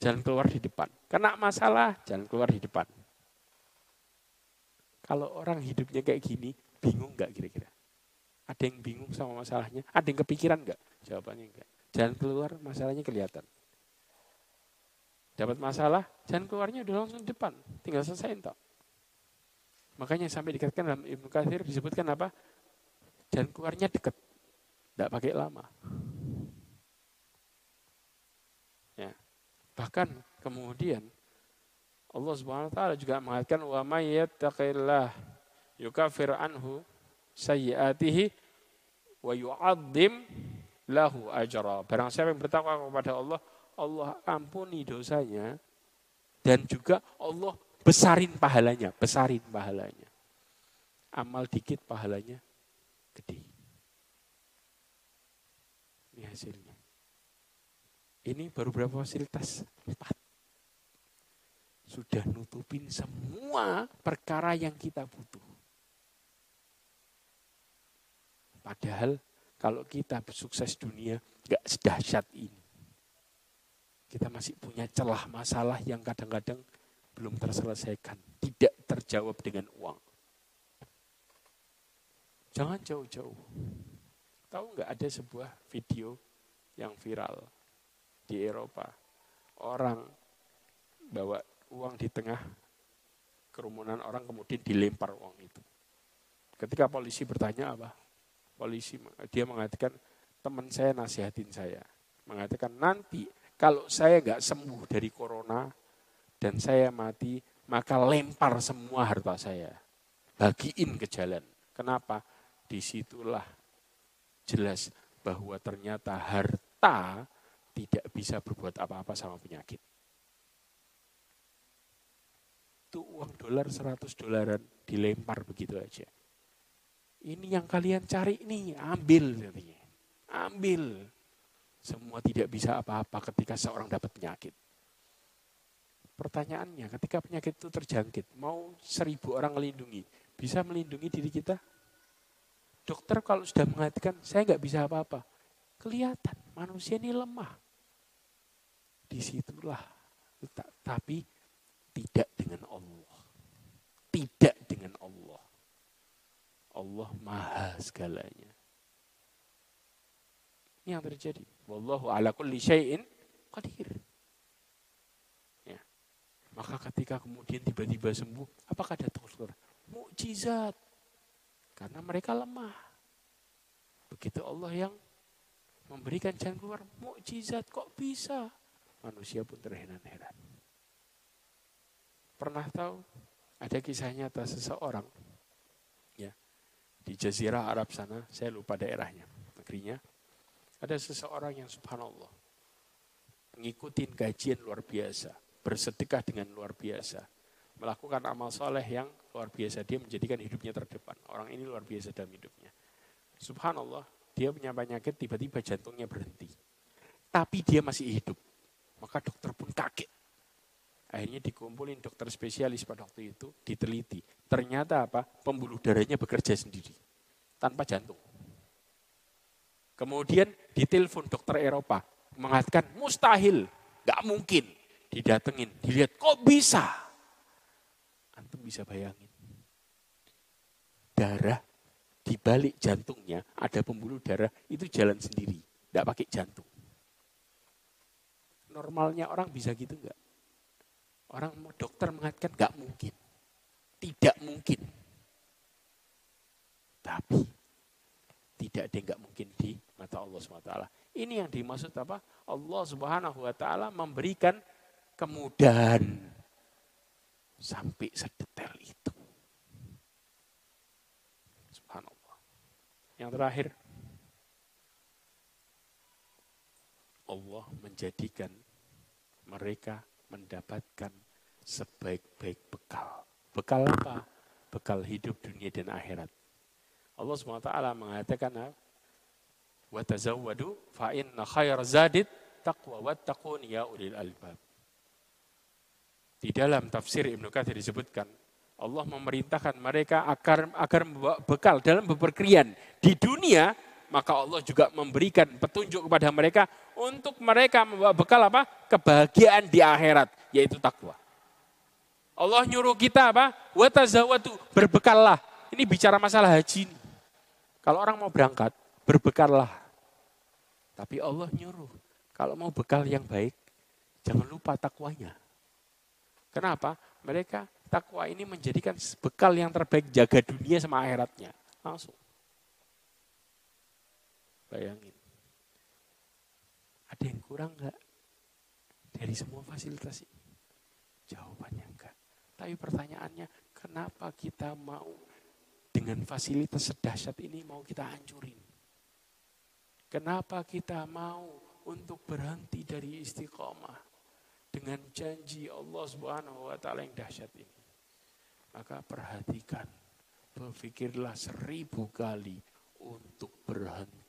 jalan keluar di depan. Kena masalah, jalan keluar di depan. Kalau orang hidupnya kayak gini, bingung nggak kira-kira? Ada yang bingung sama masalahnya? Ada yang kepikiran nggak? Jawabannya enggak. Jalan keluar, masalahnya kelihatan. Dapat masalah, jalan keluarnya udah langsung depan. Tinggal selesai entok. Makanya sampai dikatakan dalam Ibnu Katsir disebutkan apa? Jalan keluarnya dekat. Tidak pakai lama. Ya. Bahkan kemudian Allah Subhanahu wa taala juga mengatakan wa may yattaqillah yukafir anhu sayyiatihi wa yu'adzim lahu ajra. Barang siapa yang bertakwa kepada Allah, Allah ampuni dosanya dan juga Allah besarin pahalanya, besarin pahalanya. Amal dikit pahalanya gede. Ini hasilnya. Ini baru berapa fasilitas? Empat. Sudah nutupin semua perkara yang kita butuh. Padahal kalau kita sukses dunia, nggak sedahsyat ini kita masih punya celah masalah yang kadang-kadang belum terselesaikan, tidak terjawab dengan uang. Jangan jauh-jauh. Tahu nggak ada sebuah video yang viral di Eropa. Orang bawa uang di tengah kerumunan orang kemudian dilempar uang itu. Ketika polisi bertanya apa? Polisi dia mengatakan teman saya nasihatin saya. Mengatakan nanti kalau saya nggak sembuh dari corona dan saya mati, maka lempar semua harta saya. Bagiin ke jalan. Kenapa? Di situlah jelas bahwa ternyata harta tidak bisa berbuat apa-apa sama penyakit. Itu uang dolar 100 dolaran dilempar begitu aja. Ini yang kalian cari nih, ambil. Ambil. Semua tidak bisa apa-apa ketika seorang dapat penyakit. Pertanyaannya, ketika penyakit itu terjangkit, mau seribu orang melindungi, bisa melindungi diri kita? Dokter kalau sudah mengatakan, saya nggak bisa apa-apa. Kelihatan, manusia ini lemah. Di situlah. Tapi tidak dengan Allah. Tidak dengan Allah. Allah maha segalanya. Ini yang terjadi. Wallahu ala kulli syai'in qadir. Ya. Maka ketika kemudian tiba-tiba sembuh, apakah ada dokter? Mukjizat. Karena mereka lemah. Begitu Allah yang memberikan jalan keluar, mukjizat kok bisa? Manusia pun terheran-heran. Pernah tahu ada kisah nyata seseorang ya di jazirah Arab sana, saya lupa daerahnya, negerinya ada seseorang yang subhanallah mengikuti kajian luar biasa, bersedekah dengan luar biasa, melakukan amal soleh yang luar biasa. Dia menjadikan hidupnya terdepan. Orang ini luar biasa dalam hidupnya. Subhanallah, dia punya penyakit tiba-tiba jantungnya berhenti. Tapi dia masih hidup. Maka dokter pun kaget. Akhirnya dikumpulin dokter spesialis pada waktu itu, diteliti. Ternyata apa? Pembuluh darahnya bekerja sendiri. Tanpa jantung. Kemudian ditelepon dokter Eropa, mengatakan mustahil, nggak mungkin. Didatengin, dilihat kok bisa. Antum bisa bayangin. Darah di balik jantungnya ada pembuluh darah itu jalan sendiri, nggak pakai jantung. Normalnya orang bisa gitu nggak? Orang dokter mengatakan nggak mungkin, tidak mungkin. Tapi tidak ada yang nggak mungkin di mata Allah SWT. Ini yang dimaksud apa? Allah Subhanahu wa taala memberikan kemudahan sampai sedetail itu. Subhanallah. Yang terakhir Allah menjadikan mereka mendapatkan sebaik-baik bekal. Bekal apa? Bekal hidup dunia dan akhirat. Allah SWT mengatakan wa tazawwadu fa inna khair zadid taqwa wattaqun ya ulil albab. Di dalam tafsir Ibnu Katsir disebutkan Allah memerintahkan mereka agar agar membawa bekal dalam bepergian di dunia maka Allah juga memberikan petunjuk kepada mereka untuk mereka membawa bekal apa? kebahagiaan di akhirat yaitu takwa. Allah nyuruh kita apa? Wa tazawwadu berbekallah. Ini bicara masalah haji. Kalau orang mau berangkat, berbekallah. Tapi Allah nyuruh, kalau mau bekal yang baik, jangan lupa takwanya. Kenapa? Mereka takwa ini menjadikan bekal yang terbaik jaga dunia sama akhiratnya. Langsung. Bayangin. Ada yang kurang nggak dari semua fasilitas ini? Jawabannya enggak. Tapi pertanyaannya, kenapa kita mau dengan fasilitas sedahsyat ini mau kita hancurin? Kenapa kita mau untuk berhenti dari istiqomah dengan janji Allah Subhanahu wa taala yang dahsyat ini? Maka perhatikan, berpikirlah seribu kali untuk berhenti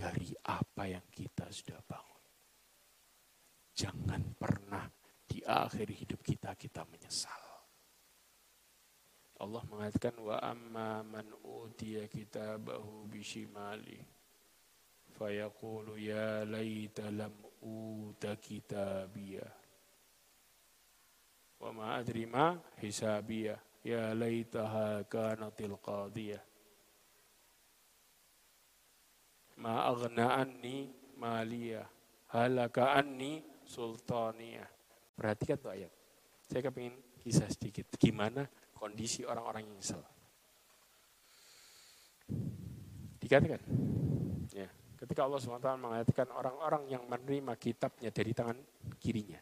dari apa yang kita sudah bangun. Jangan pernah di akhir hidup kita kita menyesal. Allah mengatakan wa amma man utiya kitabahu bishimali fayaqulu ya laita lam uta kitabiyah wa ma adri ma hisabiyah ya laitaha kanatil qadiyah ma aghna anni maliyah halaka anni sultaniyah perhatikan tuh ayat saya kepingin kisah sedikit gimana kondisi orang-orang yang nyesel dikatakan ya Ketika Allah SWT mengatakan orang-orang yang menerima kitabnya dari tangan kirinya.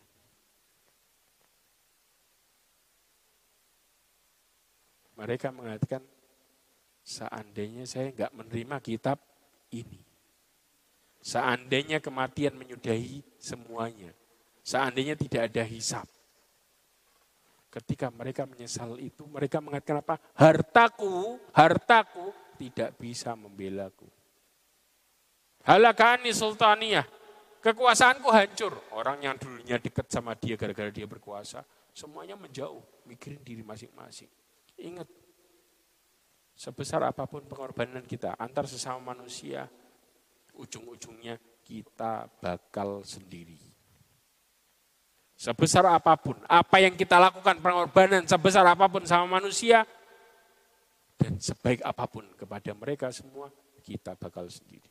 Mereka mengatakan, seandainya saya nggak menerima kitab ini. Seandainya kematian menyudahi semuanya. Seandainya tidak ada hisap. Ketika mereka menyesal itu, mereka mengatakan apa? Hartaku, hartaku tidak bisa membelaku. Halakani sultaniyah. Kekuasaanku hancur. Orang yang dulunya dekat sama dia gara-gara dia berkuasa. Semuanya menjauh. Mikirin diri masing-masing. Ingat. Sebesar apa pun pengorbanan kita antar sesama manusia. Ujung-ujungnya kita bakal sendiri. Sebesar apa pun, apa yang kita lakukan pengorbanan sebesar apa pun sama manusia, dan sebaik apa pun kepada mereka semua, kita bakal sendiri.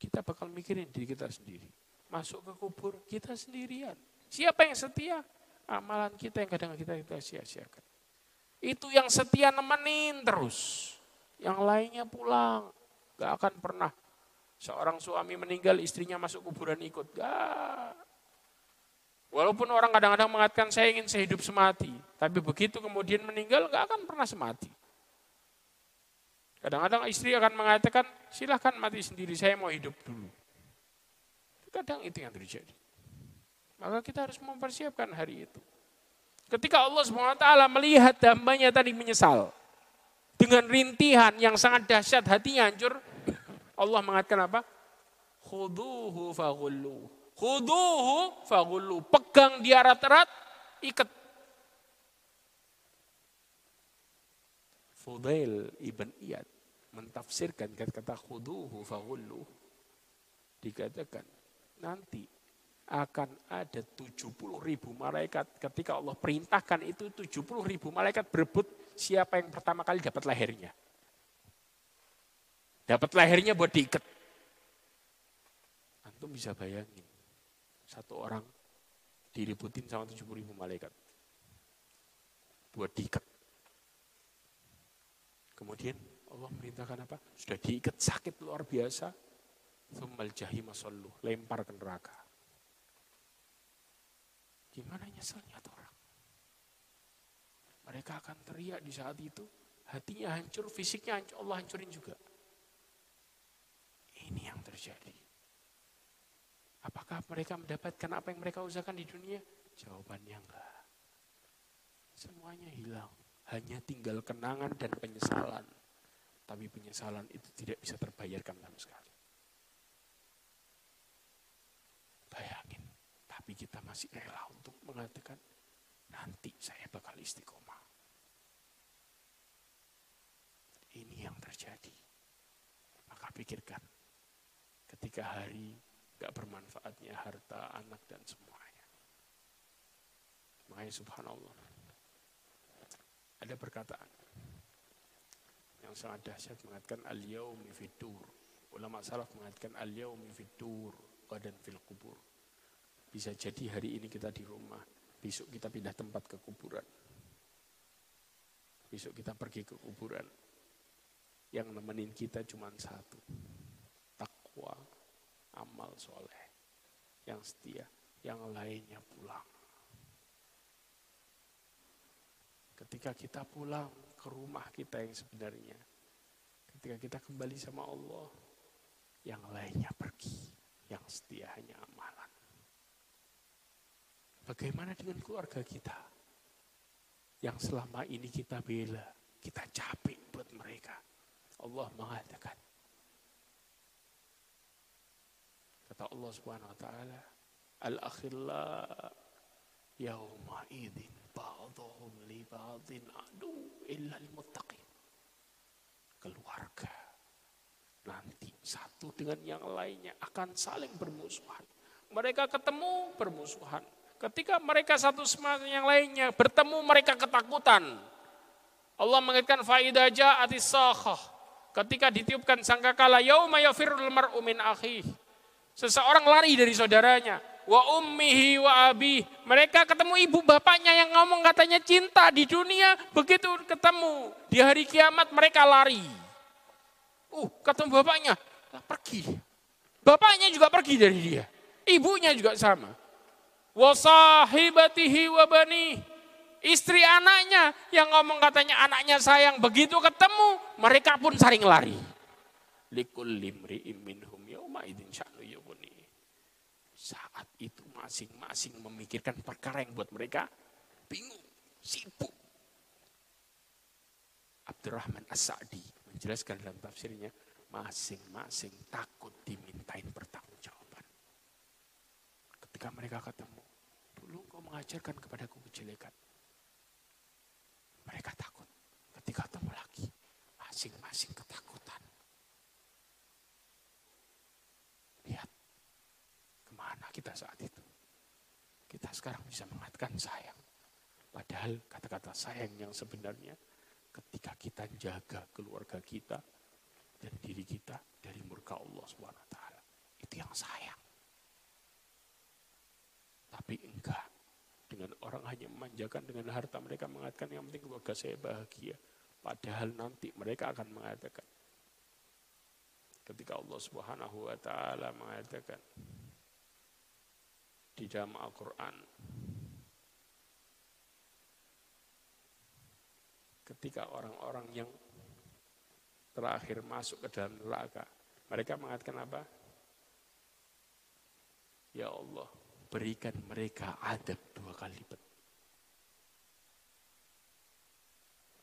Kita bakal mikirin diri kita sendiri. Masuk ke kubur, kita sendirian. Siapa yang setia? Amalan kita yang kadang kita kita sia-siakan. Itu yang setia nemenin terus. Yang lainnya pulang. Gak akan pernah seorang suami meninggal, istrinya masuk kuburan ikut. Gak. Walaupun orang kadang-kadang mengatakan saya ingin sehidup semati. Tapi begitu kemudian meninggal gak akan pernah semati. Kadang-kadang istri akan mengatakan silahkan mati sendiri saya mau hidup dulu. Kadang itu yang terjadi. Maka kita harus mempersiapkan hari itu. Ketika Allah SWT melihat hambanya tadi menyesal. Dengan rintihan yang sangat dahsyat hatinya hancur. Allah mengatakan apa? Khuduhu faghullu. Khuduhu faghullu. Pegang dia erat-erat, ikat. Fudail ibn Iyad mentafsirkan kata-kata khuduhu faghullu. Dikatakan nanti akan ada 70 ribu malaikat ketika Allah perintahkan itu 70 ribu malaikat berebut siapa yang pertama kali dapat lehernya. Dapat lehernya buat diikat. Antum bisa bayangin satu orang diributin sama 70 ribu malaikat. Buat diikat. Kemudian Allah merintahkan apa? Sudah diikat sakit luar biasa. Thummal jahima sallu. Lempar ke neraka. Gimana nyeselnya tuh orang? Mereka akan teriak di saat itu. Hatinya hancur, fisiknya hancur, Allah hancurin juga. Ini yang terjadi. Apakah mereka mendapatkan apa yang mereka usahakan di dunia? Jawabannya enggak. Semuanya hilang. Hanya tinggal kenangan dan penyesalan. Tapi penyesalan itu tidak bisa terbayarkan sama sekali. Bayangin. Tapi kita masih rela untuk mengatakan, nanti saya bakal istiqomah. Ini yang terjadi. Maka pikirkan, ketika hari gak bermanfaatnya harta, anak, dan semuanya. Makanya subhanallah. Ada perkataan yang sangat dahsyat mengatakan al-yaumi fitur. Ulama salaf mengatakan al-yaumi fitur, qadan fil kubur. Bisa jadi hari ini kita di rumah, besok kita pindah tempat ke kuburan. Besok kita pergi ke kuburan. Yang nemenin kita cuma satu. Takwa, amal soleh, yang setia, yang lainnya pulang. Ketika kita pulang ke rumah kita yang sebenarnya, ketika kita kembali sama Allah, yang lainnya pergi, yang setia hanya amalan. Bagaimana dengan keluarga kita? Yang selama ini kita bela, kita capek buat mereka. Allah mengatakan, Kata Allah Subhanahu wa taala, "Al-akhilla yauma idzin ba'dhum li ba'dhin adu illa al-muttaqin." Keluarga nanti satu dengan yang lainnya akan saling bermusuhan. Mereka ketemu bermusuhan. Ketika mereka satu sama yang lainnya bertemu mereka ketakutan. Allah mengatakan faidah ja'atis Ketika ditiupkan sangkakala yauma yafirul mar'u min akhihi Seseorang lari dari saudaranya. Wa ummihi wa abi. Mereka ketemu ibu bapaknya yang ngomong katanya cinta di dunia. Begitu ketemu di hari kiamat mereka lari. Uh, ketemu bapaknya. Pergi. Bapaknya juga pergi dari dia. Ibunya juga sama. Wa sahibatihi wa bani. Istri anaknya yang ngomong katanya anaknya sayang. Begitu ketemu mereka pun saling lari. Likul limri minhum yauma sya'nu saat itu masing-masing memikirkan perkara yang buat mereka bingung, sibuk. Abdurrahman As-Sa'di menjelaskan dalam tafsirnya, masing-masing takut dimintain pertanggungjawaban. Ketika mereka ketemu, dulu kau mengajarkan kepadaku kejelekan. Mereka takut. Ketika ketemu lagi, masing-masing ketakutan. Lihat, ke mana kita saat itu. Kita sekarang bisa mengatakan sayang. Padahal kata-kata sayang yang sebenarnya ketika kita jaga keluarga kita dan diri kita dari murka Allah taala. Itu yang sayang. Tapi enggak. Dengan orang hanya memanjakan dengan harta mereka mengatakan yang penting keluarga saya bahagia. Padahal nanti mereka akan mengatakan ketika Allah Subhanahu wa taala mengatakan di dalam Al-Qur'an ketika orang-orang yang terakhir masuk ke dalam neraka, mereka mengatakan apa? Ya Allah, berikan mereka adab dua kali lipat.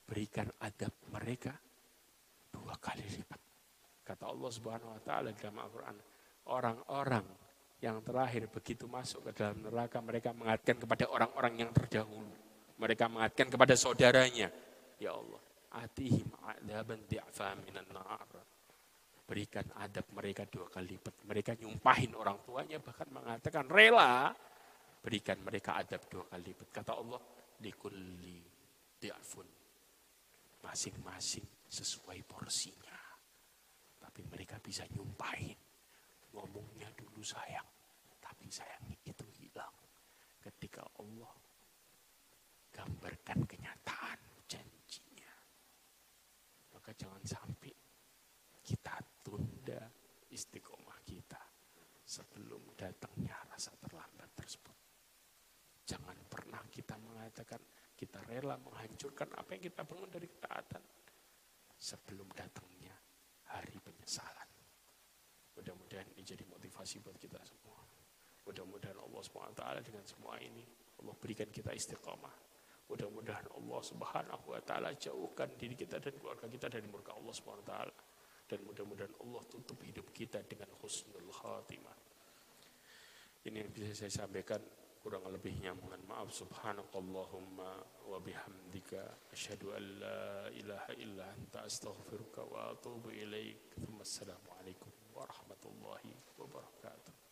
Berikan adab mereka dua kali lipat. Kata Allah Subhanahu wa taala dalam Al-Qur'an, orang-orang yang terakhir begitu masuk ke dalam neraka mereka mengatakan kepada orang-orang yang terdahulu. Mereka mengatakan kepada saudaranya, ya Allah, atihim adaban di'fa minan nar. Berikan adab mereka dua kali lipat. Mereka nyumpahin orang tuanya bahkan mengatakan rela berikan mereka adab dua kali lipat. Kata Allah, likulli di'afun. Masing-masing sesuai porsinya. Tapi mereka bisa nyumpahin. Ngomongnya dulu sayang. Tapi sayang itu hilang. Ketika Allah gambarkan kenyataan maka jangan sampai kita tunda istiqomah kita sebelum datangnya rasa terlambat tersebut. Jangan pernah kita mengatakan kita rela menghancurkan apa yang kita bangun dari ketaatan sebelum datangnya hari penyesalan. Mudah-mudahan ini jadi motivasi buat kita semua. Mudah-mudahan Allah SWT dengan semua ini Allah berikan kita istiqomah Mudah-mudahan Allah Subhanahu wa taala jauhkan diri kita dan keluarga kita dari murka Allah Subhanahu wa taala. Dan mudah-mudahan Allah tutup hidup kita dengan husnul khatimah. Ini yang bisa saya sampaikan kurang lebihnya mohon maaf subhanakallahumma wa bihamdika asyhadu an la ilaha illa anta astaghfiruka wa atubu ilaik. Assalamualaikum warahmatullahi wabarakatuh.